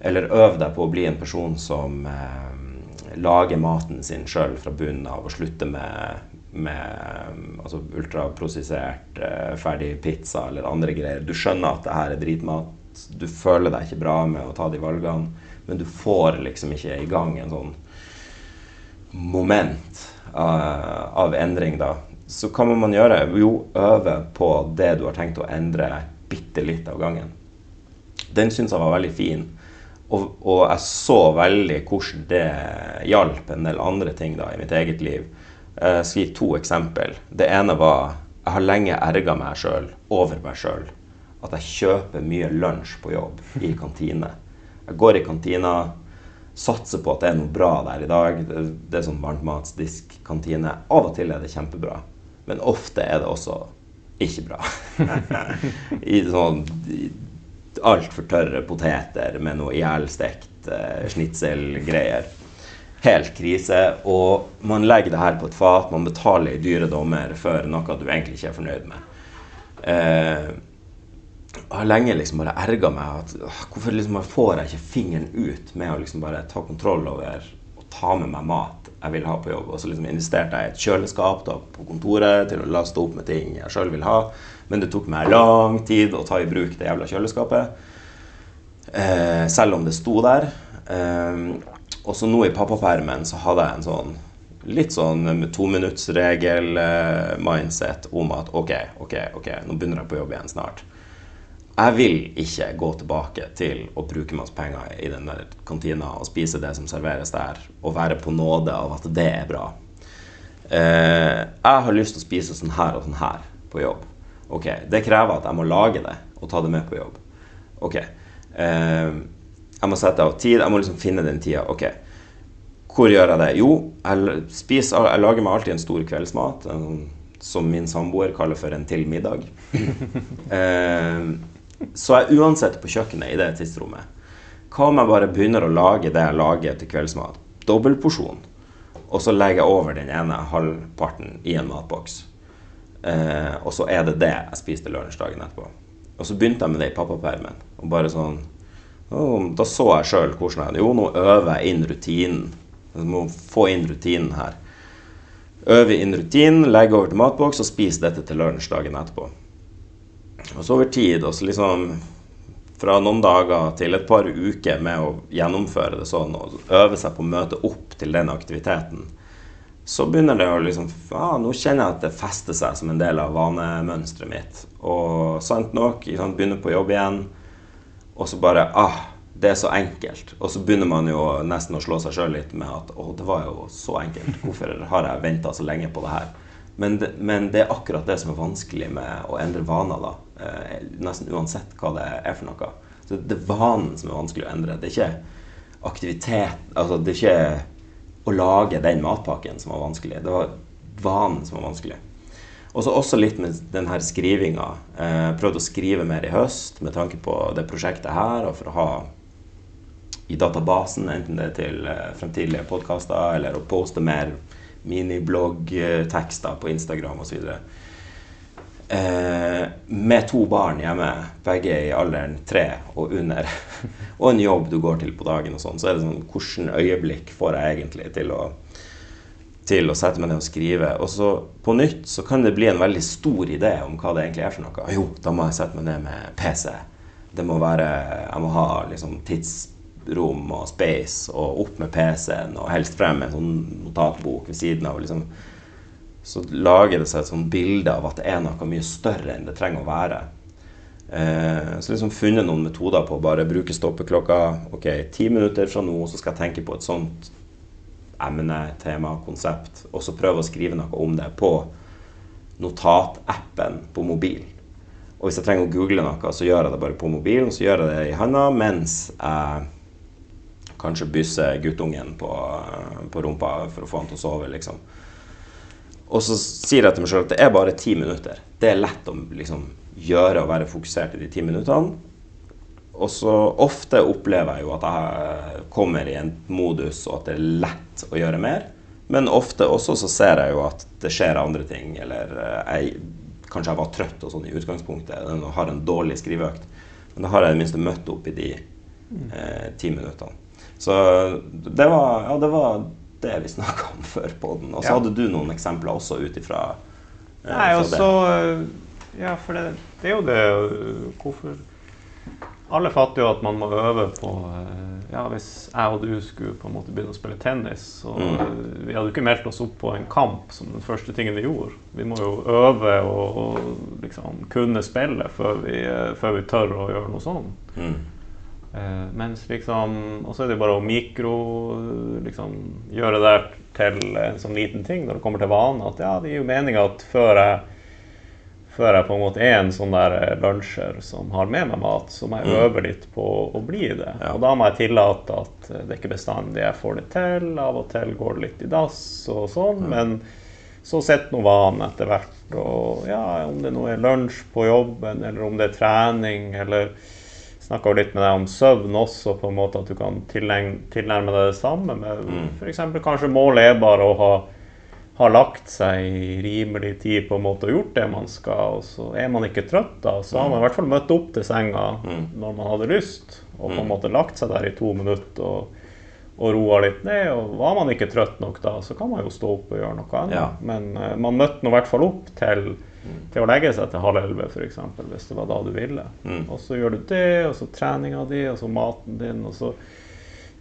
Eller øv deg på å bli en person som eh, lager maten sin sjøl fra bunnen av, og slutter med, med altså ultraprosessert, eh, ferdig pizza eller andre greier. Du skjønner at det her er dritmat, du føler deg ikke bra med å ta de valgene, men du får liksom ikke i gang en sånn moment av, av endring, da. Så hva må man gjøre? Jo, øve på det du har tenkt å endre bitte litt av gangen. Den syns jeg var veldig fin. Og, og, jeg så veldig hvordan det hjalp en del andre ting da i mitt eget liv. Jeg skal gi to eksempel. Det ene var jeg har lenge erga meg sjøl over meg sjøl. At jeg kjøper mye lunsj på jobb i kantine. Jeg går i kantina, satser på at det er noe bra der i dag. Det, det er sånn varmtmatsdisk-kantine. Av og til er det kjempebra, men ofte er det også ikke bra. [laughs] I sånn altfor tørre poteter med noe ihjelstekt eh, snitselgreier. Helt krise. Og man legger det her på et fat, man betaler i dyre dommer for noe du egentlig ikke er fornøyd med. Jeg har lenge liksom bare erga meg at hvorfor liksom får jeg ikke fingeren ut med å liksom bare ta kontroll over og ta med meg mat jeg vil ha på jobb. Og så liksom investerte jeg i et kjøleskap da, på kontoret til å laste opp med ting jeg sjøl vil ha. Men det tok meg lang tid å ta i bruk det jævla kjøleskapet. Eh, selv om det sto der. Eh, og så nå i pappapermen så hadde jeg en sånn litt sånn tominuttsregel-mindset om at OK, OK, OK, nå begynner jeg på jobb igjen snart. Jeg vil ikke gå tilbake til å bruke masse penger i den der kantina og spise det som serveres der, og være på nåde av at det er bra. Eh, jeg har lyst til å spise sånn her og sånn her på jobb. Ok, Det krever at jeg må lage det og ta det med på jobb. Ok, eh, Jeg må sette av tid. Jeg må liksom finne den tida. Ok, hvor gjør jeg det? Jo, jeg, spiser, jeg lager meg alltid en stor kveldsmat. En, som min samboer kaller for en til middag. [laughs] eh, så jeg uansett på kjøkkenet i det tidsrommet. Hva om jeg bare begynner å lage det jeg lager til kveldsmat? Dobbeltporsjon. Og så legger jeg over den ene halvparten i en matboks. Eh, og så er det det jeg spiste lunsj etterpå. Og så begynte jeg med det i pappapermen. Og bare sånn oh, Da så jeg sjøl hvordan jeg Jo, nå øver jeg inn rutinen. Jeg må få inn rutinen her. Øve inn rutinen, legge over til matboks og spise dette til lunsj etterpå. Og så over tid, og så liksom fra noen dager til et par uker med å gjennomføre det sånn og øve seg på å møte opp til den aktiviteten, så begynner det å liksom ah, Nå kjenner jeg at det fester seg som en del av vanemønsteret mitt. Og sant nok, sant, begynner på jobb igjen, og så bare ah, det er så enkelt. Og så begynner man jo nesten å slå seg sjøl litt med at å, det var jo så enkelt. Hvorfor har jeg venta så lenge på det her? Men det, men det, er akkurat det som er vanskelig med å endre vaner, da. Eh, nesten uansett hva det er for noe. Så det er vanen som er vanskelig å endre. Det er ikke aktivitet Altså det er ikke å lage den matpakken som var vanskelig. Det var vanen som var vanskelig. Og så også litt med den her skrivinga. Eh, prøvde å skrive mer i høst med tanke på det prosjektet her, og for å ha i databasen, enten det er til eh, fremtidige podkaster eller å poste mer minibloggtekster på Instagram osv. Eh, med to barn hjemme, begge i alderen tre og under, [laughs] og en jobb du går til på dagen, og sånn, så er det sånn Hvilket øyeblikk får jeg egentlig til å, til å sette meg ned og skrive? Og så på nytt så kan det bli en veldig stor idé om hva det egentlig er for noe. Jo, da må jeg sette meg ned med PC. Det må være Jeg må ha liksom tidsrom og space og opp med PC-en og helst frem en sånn notatbok ved siden av. Liksom. Så lager det seg et sånt bilde av at det er noe mye større enn det trenger å være. Eh, så liksom funnet noen metoder på å bare bruke stoppeklokka. Ok, ti minutter fra nå så skal jeg tenke på et sånt emne, tema, konsept. Og så prøve å skrive noe om det på notatappen på mobil. Og hvis jeg trenger å google noe, så gjør jeg det bare på mobilen. Så gjør jeg det i handa mens jeg kanskje bysser guttungen på, på, rumpa for å få han til å sove, liksom. Og så sier jeg til meg sjøl at det er bare ti minutter. Det er lett å liksom, gjøre og være fokusert i de ti minuttene. Og så ofte opplever jeg jo at jeg kommer i en modus, og at det er lett å gjøre mer. Men ofte også så ser jeg jo at det skjer andre ting, eller eh, jeg, kanskje jeg var trøtt og sånn i utgangspunktet og har en dårlig skriveøkt. Men da har jeg i det minste møtt opp i de eh, ti minuttene. Så det var, ja, det var det vi snakka om før på den. Og så hadde du noen eksempler også ut ifra eh, Nei, og så Ja, for det, det, er jo det Hvorfor alle fatter jo at man må øve på eh, ja, Hvis jeg og du skulle på en måte begynne å spille tennis så Mm. eh, Vi hadde jo ikke meldt oss opp på en kamp som den første tingen vi gjorde. Vi må jo øve og, og liksom kunne spille før vi, eh, før vi tør å gjøre noe sånt. Mm. Eh, mens liksom Og så er det bare å mikro liksom, gjøre det til en sånn liten ting når det kommer til vane. At ja, det gir jo mening at før jeg før jeg på en måte er en sånn der eh, lunsjer som har med meg mat, så må jeg Mm. øve litt på å bli det. Ja. Og da må jeg tillate at det ikke bestandig jeg får det til. Av og til går det litt i dass og sånn, men så sitter nå vanen etter hvert. Og ja, om det nå er lunsj på jobben, eller om det er trening, eller Snakka litt med deg om søvn også, på en måte at du kan tilnærme, deg det samme. med Mm. eksempel kanskje målet er bare å ha ha, lagt seg i rimelig tid på en måte og gjort det man skal, og så er man ikke trøtt da, så har man i hvert fall møtt opp til senga Mm. når man hadde lyst, og på en Mm. måte lagt seg der i to minutter og, og roa litt ned. Og var man ikke trøtt nok da, så kan man jo stå opp og gjøre noe annet. Ja. Men uh, man møtte nå i hvert fall opp til, til å legge seg til halv elleve, f.eks., hvis det var da du ville. Mm. Og så gjør du det, og så treninga di, og så maten din, og så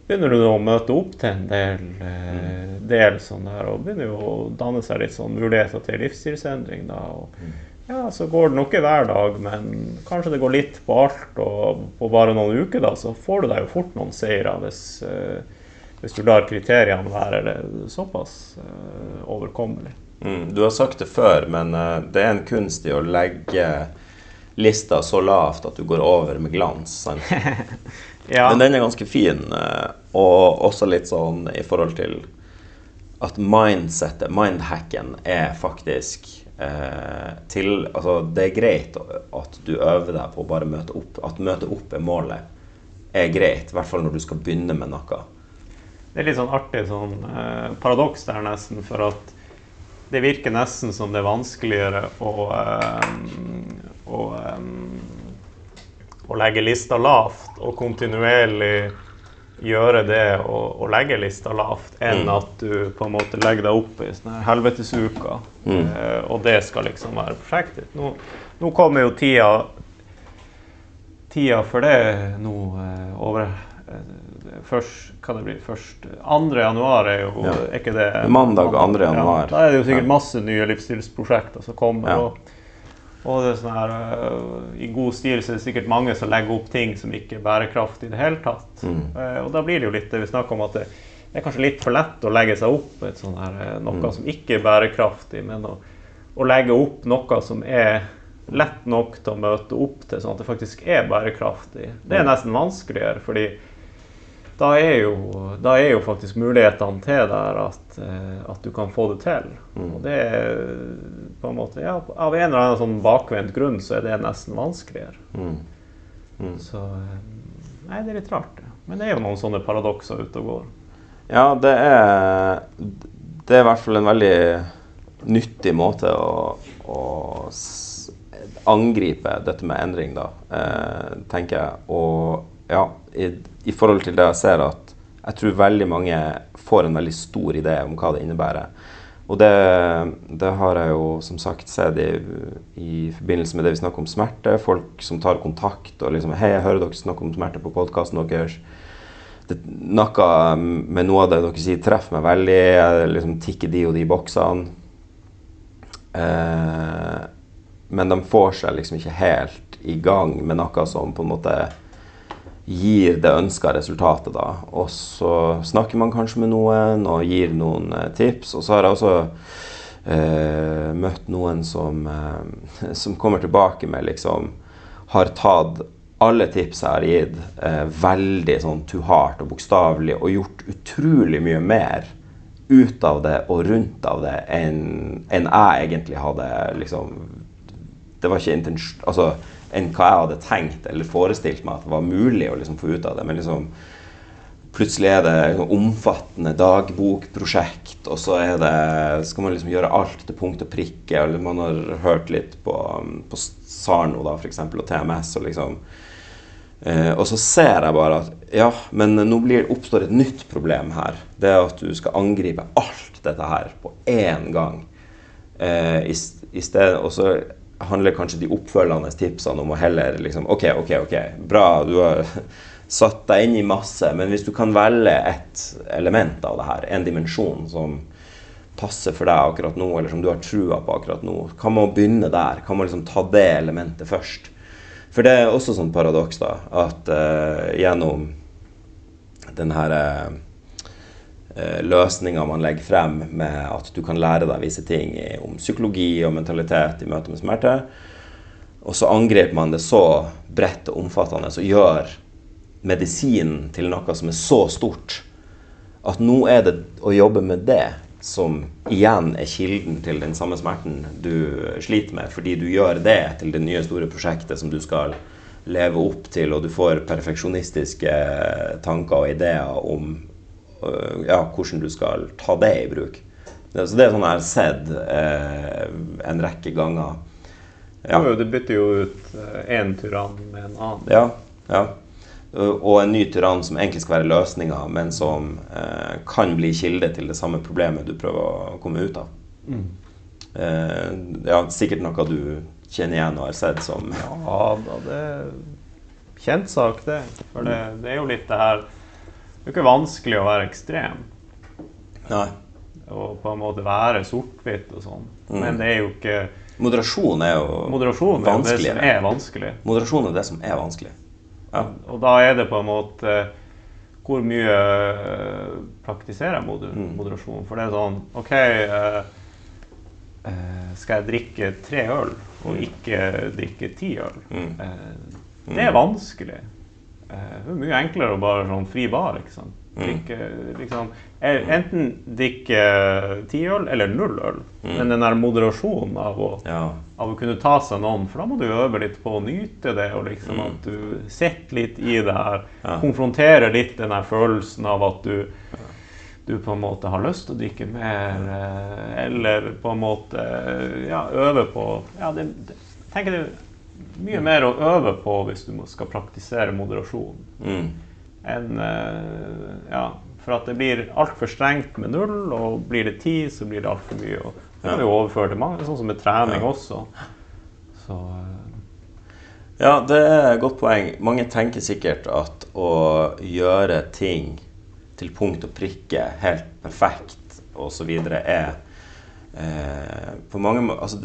begynner du å møte opp til en del, eh, del sånn der, og begynner jo å danne seg litt sånn muligheter til livsstilsendring. da, og ja, Så går det nok ikke hver dag, men kanskje det går litt på alt, og på bare noen uker da, så får du deg jo fort noen seire hvis, eh, hvis du lar kriteriene være såpass eh, overkommelig. Mm. Du har sagt det før, men eh, det er en kunst i å legge lista så lavt at du går over med glans. [laughs] Ja, Men den er ganske fin, eh, og også litt sånn i forhold til at mindsettet, mindhacken, er faktisk eh, til Altså, det er greit at du øver deg på å bare møte opp. At møte opp er målet, er greit. I hvert fall når du skal begynne med noe. Det er litt sånn artig sånn eh, paradoks der nesten, for at det virker nesten som det er vanskeligere å, eh, å, eh, å legge lista lavt og kontinuerlig gjøre det og, og legge lista lavt, enn Mm. at du på en måte legger deg opp i sånne helvetesuker, Mm. eh, og det skal liksom være prosjektet. Nå, nå kommer jo tida tida for det nå eh, over eh, først, hva det blir, først 2. januar er jo Ja. er ikke det Mandag 2. januar. Ja, da er det jo sikkert masse nye livsstilsprosjekter som kommer. Ja. Og, og det er sånn her, eh, I god stil så er det sikkert mange som legger opp ting som ikke er bærekraftig i det hele tatt. Mm. Uh, og da blir det jo litt det vi snakker om at det, er kanskje litt for lett å legge seg opp et sånn her, eh, noe Mm. som ikke er bærekraftig, men å, å legge opp noe som er lett nok til å møte opp til, sånn at det faktisk er bærekraftig. Det er Mm. nesten vanskeligere, fordi da er jo, da er jo faktisk mulighetene til der at, eh, at du kan få det til. Mm. Og det er på en måte, ja, Av en eller annen sånn bakvendt grunn så er det nesten vanskeligere. Mm. Mm. Så eh, Nei, det er litt rart, Ja. Men det er jo noen sånne paradokser ute og går. Ja, det er Det er i hvert fall en veldig nyttig måte å, å angripe dette med endring, da, eh, tenker jeg. Og ja, i, i forhold til det jeg ser at jeg tror veldig mange får en veldig stor idé om hva det innebærer. Og det, det har jeg jo som sagt sett i, i forbindelse med det vi snakker om smerte. Folk som tar kontakt og liksom Hei, jeg hører dere snakke om smerte på podkasten deres det, noe med noe av det dere sier, treffer meg veldig. Jeg liksom tikker de og de boksene. Eh, men de får seg liksom ikke helt i gang med noe som på en måte gir det ønska resultatet, da. Og så snakker man kanskje med noen og gir noen eh, tips. Og så har jeg også eh, møtt noen som, eh, [laughs] som kommer tilbake med liksom Har tatt alle tips jeg har gitt, eh, veldig sånn to heart og bokstavelig, og gjort utrolig mye mer ut av det og rundt av det enn enn jeg egentlig hadde liksom Det var ikke intensjon... Altså, enn hva jeg hadde tenkt eller forestilt meg at det var mulig å liksom få ut av det. Men liksom plutselig er det et omfattende dagbokprosjekt, og så det, skal man liksom gjøre alt til punkt og prikke. Eller man har hørt litt på, på Sarno da, for eksempel, og TMS. og liksom Eh, og så ser jeg bare at ja, men nå blir, oppstår et nytt problem her. Det er at du skal angripe alt dette her på én gang. Eh, i, i sted, og så handler kanskje de oppfølgende tipsene om å heller liksom OK, OK, ok, bra, du har [laughs] satt deg inn i masse, men hvis du kan velge et element av det her, en dimensjon som passer for deg akkurat nå, eller som du har trua på akkurat nå, kan man begynne der? Kan man liksom ta det elementet først? For det er også sånn paradoks, da, at uh, gjennom den her uh, løsninga man legger frem med at du kan lære deg visse ting om psykologi og mentalitet i møte med smerte, og så angriper man det så bredt og omfattende og gjør medisinen til noe som er så stort at nå er det å jobbe med det som igjen er kilden til den samme smerten du sliter med, fordi du gjør det til det nye, store prosjektet som du skal leve opp til, og du får perfeksjonistiske tanker og ideer om ja, hvordan du skal ta det i bruk. Så det er sånn jeg har sett eh, en rekke ganger. Ja. Du bytter jo ut én øh, tyrann med en annen. Ja, ja og en ny tyrann som egentlig skal være løsninga, men som eh, kan bli kilde til det samme problemet du prøver å komme ut av. Mm. Eh, ja, sikkert noe du kjenner igjen og har sett som Ja da, det er kjent sak, det. For det, det, er jo litt det her Det er ikke vanskelig å være ekstrem. Nei. Og på en måte være sort-hvitt og sånn. Mm. Men det er jo ikke Moderasjon er jo Moderasjon er det som er vanskelig. Moderasjon er det som er vanskelig. Ja. Og da er det på en måte hvor mye uh, praktiserer jeg mm. moderasjon? For det er sånn OK, uh, uh, skal jeg drikke tre øl og mm. ikke drikke ti øl? Mm. det er vanskelig. Det er mye enklere å bare sånn fri bar. ikke sant? Mm. Drikke, liksom, enten drikke ti øl eller null øl. Mm. Men den der moderasjonen av å ja av å kunne ta seg noen, for da må du øve litt på å nyte det. og liksom At du sitter litt i det her. Ja. Konfronterer litt den her følelsen av at du, du på en måte har lyst til å drikke mer, eh, eller på en måte ja, øve på ja, det, det, tenker er mye mer å øve på hvis du skal praktisere moderasjon. Mm. enn uh, ja, For at det blir altfor strengt med null, og blir det ti, så blir det altfor mye. Og det kan vi overføre til mange, sånn som med trening også. Så, eh. ja, det er et godt poeng. Mange tenker sikkert at å gjøre ting til punkt og prikke, helt perfekt osv. er eh, på mange altså,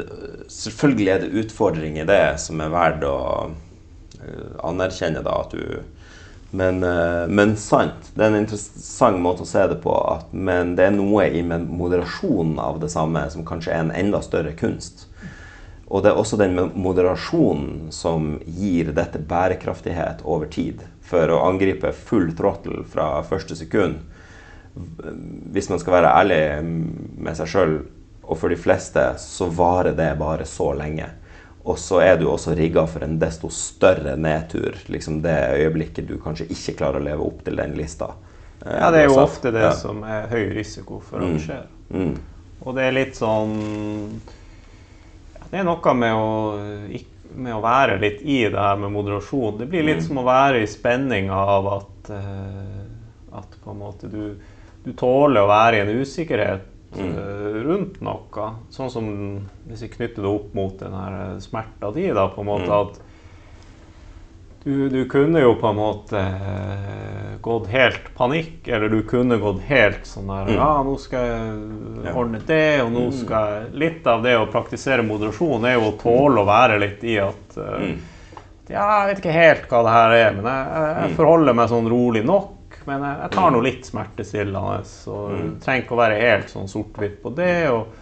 Selvfølgelig er det utfordringer i det som er verdt å uh, anerkjenne. da, at du men, eh, men, sant. Det er en interessant måte å se det på. At, men det er noe i moderasjonen av det samme som kanskje er en enda større kunst. Og det er også den moderasjonen som gir dette bærekraftighet over tid. For å angripe full tråttel fra første sekund. Hvis man skal være ærlig med seg sjøl, og for de fleste, så varer det bare så lenge. Og så er du også rigga for en desto større nedtur. Liksom det øyeblikket du kanskje ikke klarer å leve opp til den lista. Eh, ja, det er jo ofte det ja. som er høy risiko for at det skjer. Mm. Mm. Og det er litt sånn Det er noe med å, med å, være litt i det her med moderasjon. Det blir litt mm. som å være i spenninga av at, uh, at på en måte du, du tåler å være i en usikkerhet mm. Rundt noe. Sånn som hvis vi knytter det opp mot den her eh, smerta di, da, på en måte mm. at du, du, kunne jo på en måte eh, gått helt panikk, eller du kunne gått helt sånn der mm. Ja, nå skal jeg ordne det, og nå mm. skal jeg Litt av det å praktisere moderasjon er jo å tåle å være litt i at uh, Ja, jeg vet ikke helt hva det her er, men jeg, jeg forholder meg sånn rolig nok men jeg, jeg tar nå litt smertestillende. Så mm. trenger ikke å være helt sånn sort-hvitt på det. Og,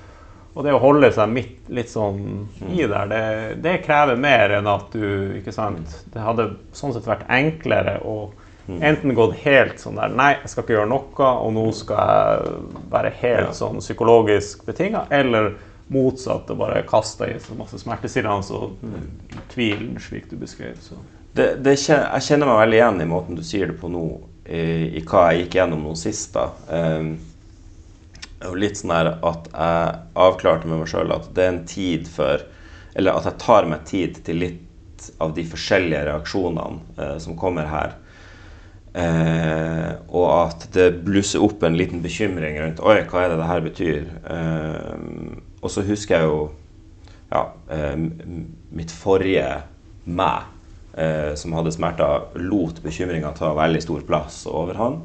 og, det å holde seg midt, litt sånn mm. i der, det, det, krever mer enn at du ikke sant, Det hadde sånn sett vært enklere å mm. enten gått helt sånn der Nei, jeg skal ikke gjøre noe, og nå skal jeg være helt sånn psykologisk betinga. Eller motsatt, og bare kaste i så masse smertestillende og tvilen, slik du beskrev. Så. Det, det, jeg kjenner meg veldig igjen i måten du sier det på nå i, i, hva jeg gikk gjennom nå sist. da. Um, og litt sånn her at jeg avklarte med meg sjøl at det er en tid for Eller at jeg tar meg tid til litt av de forskjellige reaksjonene uh, som kommer her. Uh, og at det blusser opp en liten bekymring rundt Oi, hva er det det her betyr? Uh, og så husker jeg jo ja, eh, mitt forrige meg, eh, som hadde smerter, lot bekymringa ta veldig stor plass over han.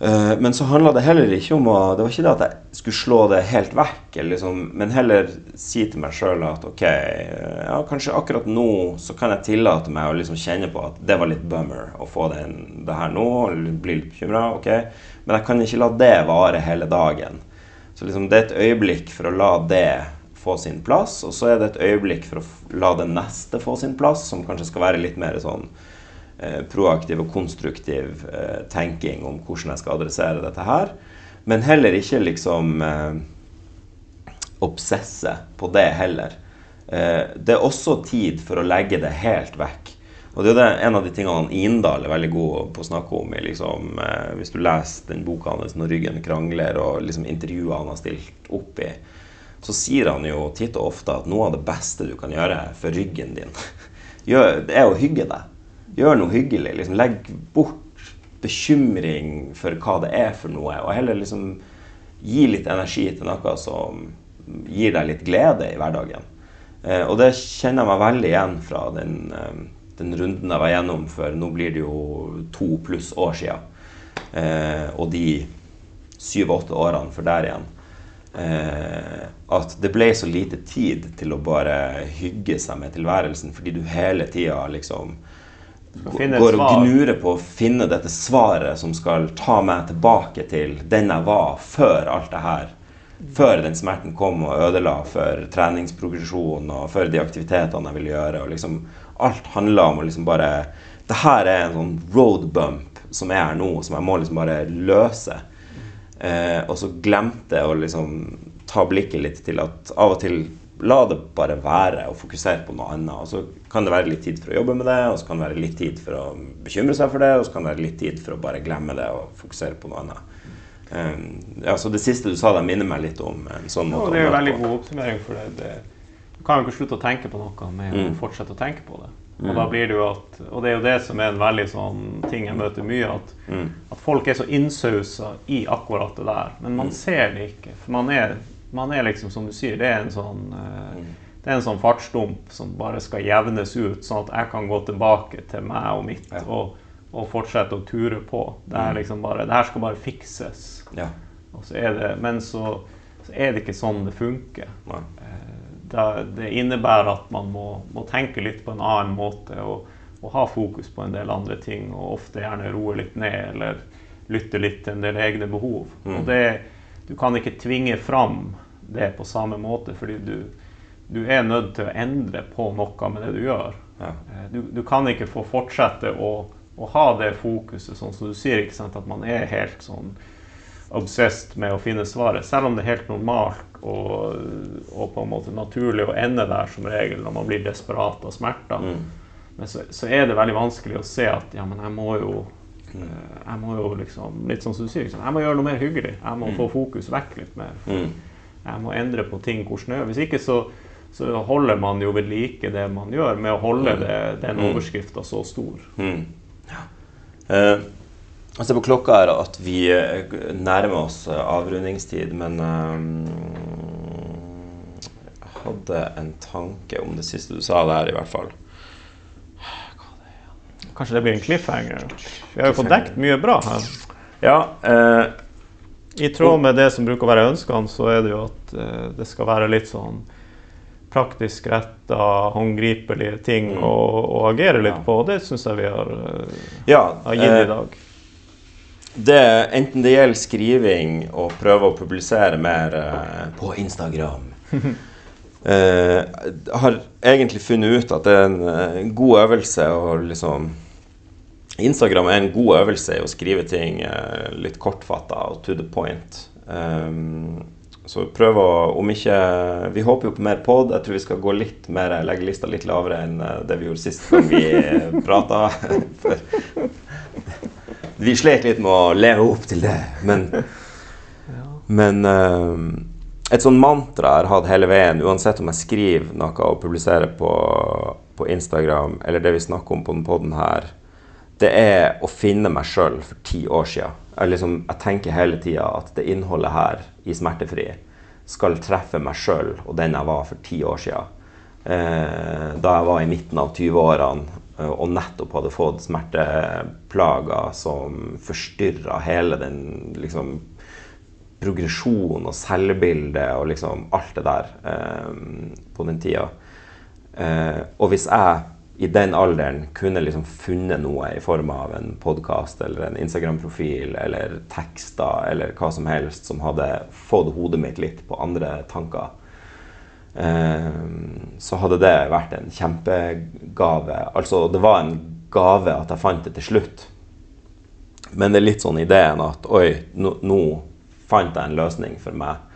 Eh, men så handla det heller ikke om å Det var ikke det at jeg skulle slå det helt vekk, liksom, men heller si til meg sjøl at ok, ja, kanskje akkurat nå så kan jeg tillate meg å liksom kjenne på at det var litt bummer å få den, det her nå, bli litt bekymra. OK, Men jeg kan ikke la det vare hele dagen. Så liksom, det er et øyeblikk for å la det få sin plass, og så er det et øyeblikk for å la det neste få sin plass, som kanskje skal være litt mer sånn Eh, proaktiv og konstruktiv eh, tenking om hvordan jeg skal adressere dette her. Men heller ikke liksom eh, obsesse på det heller. Eh, det er også tid for å legge det helt vekk. Og det er det, en av de tingene Indal er veldig god på å snakke om. Liksom, eh, hvis du leser den boka hans 'Når ryggen krangler', og liksom intervjuer han har stilt opp i, så sier han jo titt og ofte at noe av det beste du kan gjøre for ryggen din, [laughs] det er å hygge deg gjør noe hyggelig. Liksom, legg bort bekymring for hva det er for noe, og heller liksom gi litt energi til noe som gir deg litt glede i hverdagen. Eh, og det kjenner jeg meg veldig igjen fra den, eh, den, runden jeg var gjennom for nå blir det jo to pluss år sia. Eh, og de syv-åtte årene for der igjen. Eh, at det ble så lite tid til å bare hygge seg med tilværelsen fordi du hele tida liksom går og gnurer på å finne dette svaret som skal ta meg tilbake til den jeg var før alt det her. Før den smerten kom og ødela for treningsprogresjon og for de aktivitetene jeg ville gjøre. og liksom Alt handla om å liksom bare Det her er en sånn road bump som er her nå, som jeg må liksom bare løse. Eh, og så glemte jeg å liksom ta blikket litt til at av og til la det bare være og fokusere på noe annet. Og så kan det være litt tid for å jobbe med det, og så kan det være litt tid for å bekymre seg for det, og så kan det være litt tid for å bare glemme det og fokusere på noe annet. Um, ja, så Det siste du sa, det minner meg litt om en sånn måte. Ja, det er jo veldig god oppsummering. for det. det du kan jo ikke slutte å tenke på noe med mm. å fortsette å tenke på det. Og, da mm. blir det jo at, og det er jo det som er en veldig sånn ting jeg møter mye, at, mm. at folk er så innsausa i akkurat det der. Men man mm. ser det ikke. For man er man er liksom, som du sier, det er en sånn uh, det er en sånn fartsdump som bare skal jevnes ut, sånn at jeg kan gå tilbake til meg og mitt ja. og, og, fortsette å ture på. Det, liksom bare, det her skal bare fikses. Ja. Så det, men så, så, er det ikke sånn det funker. Uh, det, det, innebærer at man må, må, tenke litt på en annen måte og, og, ha fokus på en del andre ting. Og ofte gjerne roe litt ned eller lytte litt til en del egne behov. Mm. Og det du kan ikke tvinge fram det på samme måte, fordi du, du er nødt til å endre på noe med det du gjør. Ja. Eh, du, du, kan ikke få fortsette å, å, ha det fokuset, sånn som du sier, ikke sant? at man er helt sånn obsessed med å finne svaret. Selv om det er helt normalt og, og på en måte naturlig å ende der som regel når man blir desperat av smerter. Mm. Men så, så, er det veldig vanskelig å se at ja, men jeg må jo Eh, jeg må jo liksom, litt sånn som du sier, jeg må gjøre noe mer hyggelig. Jeg må mm. få fokus vekk litt mer. Mm. Jeg må endre på ting hvordan snø. Hvis ikke så, så, holder man jo ved like det man gjør, med å holde mm. det, den mm. overskrifta så stor. Mm. Ja. Uh, jeg ser på klokka her at vi eh, nærmer oss avrundingstid, men jeg hadde en tanke om det siste du sa der, i hvert fall. Kanskje det blir en cliffhanger? Vi har jo fått dekt mye bra her. Ja, eh, I tråd med det som bruker å være ønskene, så er det jo at eh, det skal være litt sånn praktisk retta, håndgripelige ting mm. å, å, agere litt ja. på. Det syns jeg vi har, eh, ja, har gitt i eh, dag. Det, enten det gjelder skriving og prøve å publisere mer eh, på Instagram [laughs] eh, har egentlig funnet ut at det er en, en god øvelse å liksom Instagram er en god øvelse i å skrive ting eh, litt kortfatta og to the point. Um, så prøv å Om ikke Vi håper jo på mer pod. Jeg tror vi skal gå litt mer, legge lista litt lavere enn eh, det vi gjorde sist gang vi prata. [laughs] vi slet litt med å leve opp til det, men, [laughs] men uh, et sånn mantra jeg har hatt hele veien, uansett om jeg skriver noe og publiserer på, på Instagram, eller det vi snakker om på denne poden her, det er å finne meg sjøl for ti år sia. Jeg, liksom, jeg, tenker hele tida at det innholdet her i Smertefri skal treffe meg sjøl og den jeg var for ti år siden. Eh, da jeg var i midten av 20-årene eh, og nettopp hadde fått smerteplager som forstyrra hele den liksom, progresjonen og selvbildet og liksom alt det der eh, på den tida. Eh, og hvis jeg i den alderen kunne liksom funnet noe i form av en podkast eller en Instagram-profil eller tekster eller hva som helst som hadde fått hodet mitt litt på andre tanker, eh, så hadde det vært en kjempegave. Altså, det var en gave at jeg fant det til slutt. Men det er litt sånn ideen at oi, nå, nå fant jeg en løsning for meg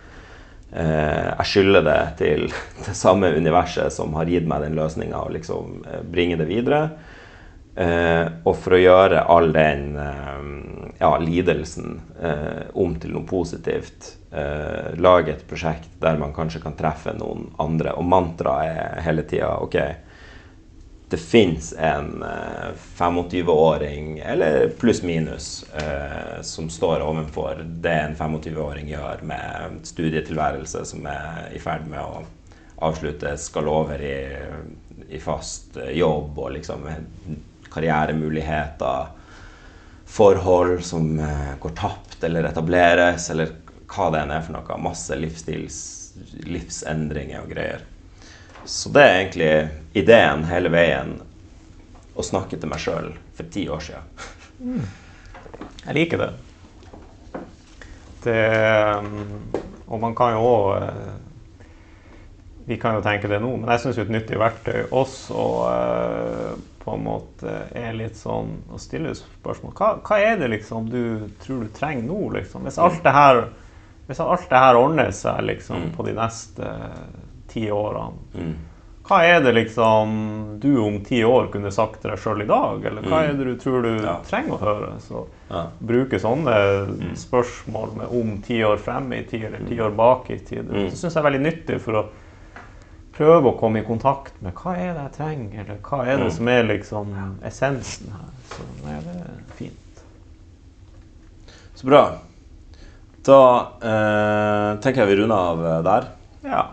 Eh, jeg skylder det til [laughs] det samme universet som har gitt meg den løsninga, og liksom eh, bringe det videre. Eh, og for å gjøre all den ja, lidelsen om til noe positivt, lage et prosjekt der man kanskje kan treffe noen andre. Og mantraet er hele tida OK det fins en eh, 25-åring, eller pluss-minus, eh, som står ovenfor det en 25-åring gjør med studietilværelse som er i ferd med å avslutte, skal over i, i fast eh, jobb og liksom karrieremuligheter, forhold som eh, går tapt eller etableres, eller hva det enn er for noe. Masse livsendringer og greier. Så det er egentlig ideen hele veien å snakke til meg sjøl for ti år siden. Mm. Jeg liker det. det. Um, og man kan jo òg eh, Vi kan jo tenke det nå, men jeg syns et nyttig verktøy også uh, på en måte er litt sånn å stille spørsmål. Hva, hva er det liksom du tror du trenger nå, liksom? Hvis alt det her, alt det her ordner seg liksom, mm. på de neste ti årene. Mm. Hva er det liksom du om ti år kunne sagt til deg sjøl i dag? Eller hva mm. er det du tror du ja. trenger å høre? Så ja. bruke sånne spørsmål med om ti år frem i tid eller ti år bak i tid, det syns jeg er veldig nyttig for å prøve å komme i kontakt med hva er det jeg trenger, eller hva er det mm. som er liksom essensen her. Så nei, det er fint. Så bra. Da eh, tenker jeg vi runder av der. Ja.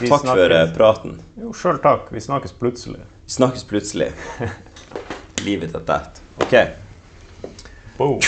Vi takk snakkes. for eh, praten. Jo, sjøl takk. Vi snakkes plutselig. Vi snakkes plutselig. [laughs] Livet er at. OK. Boom.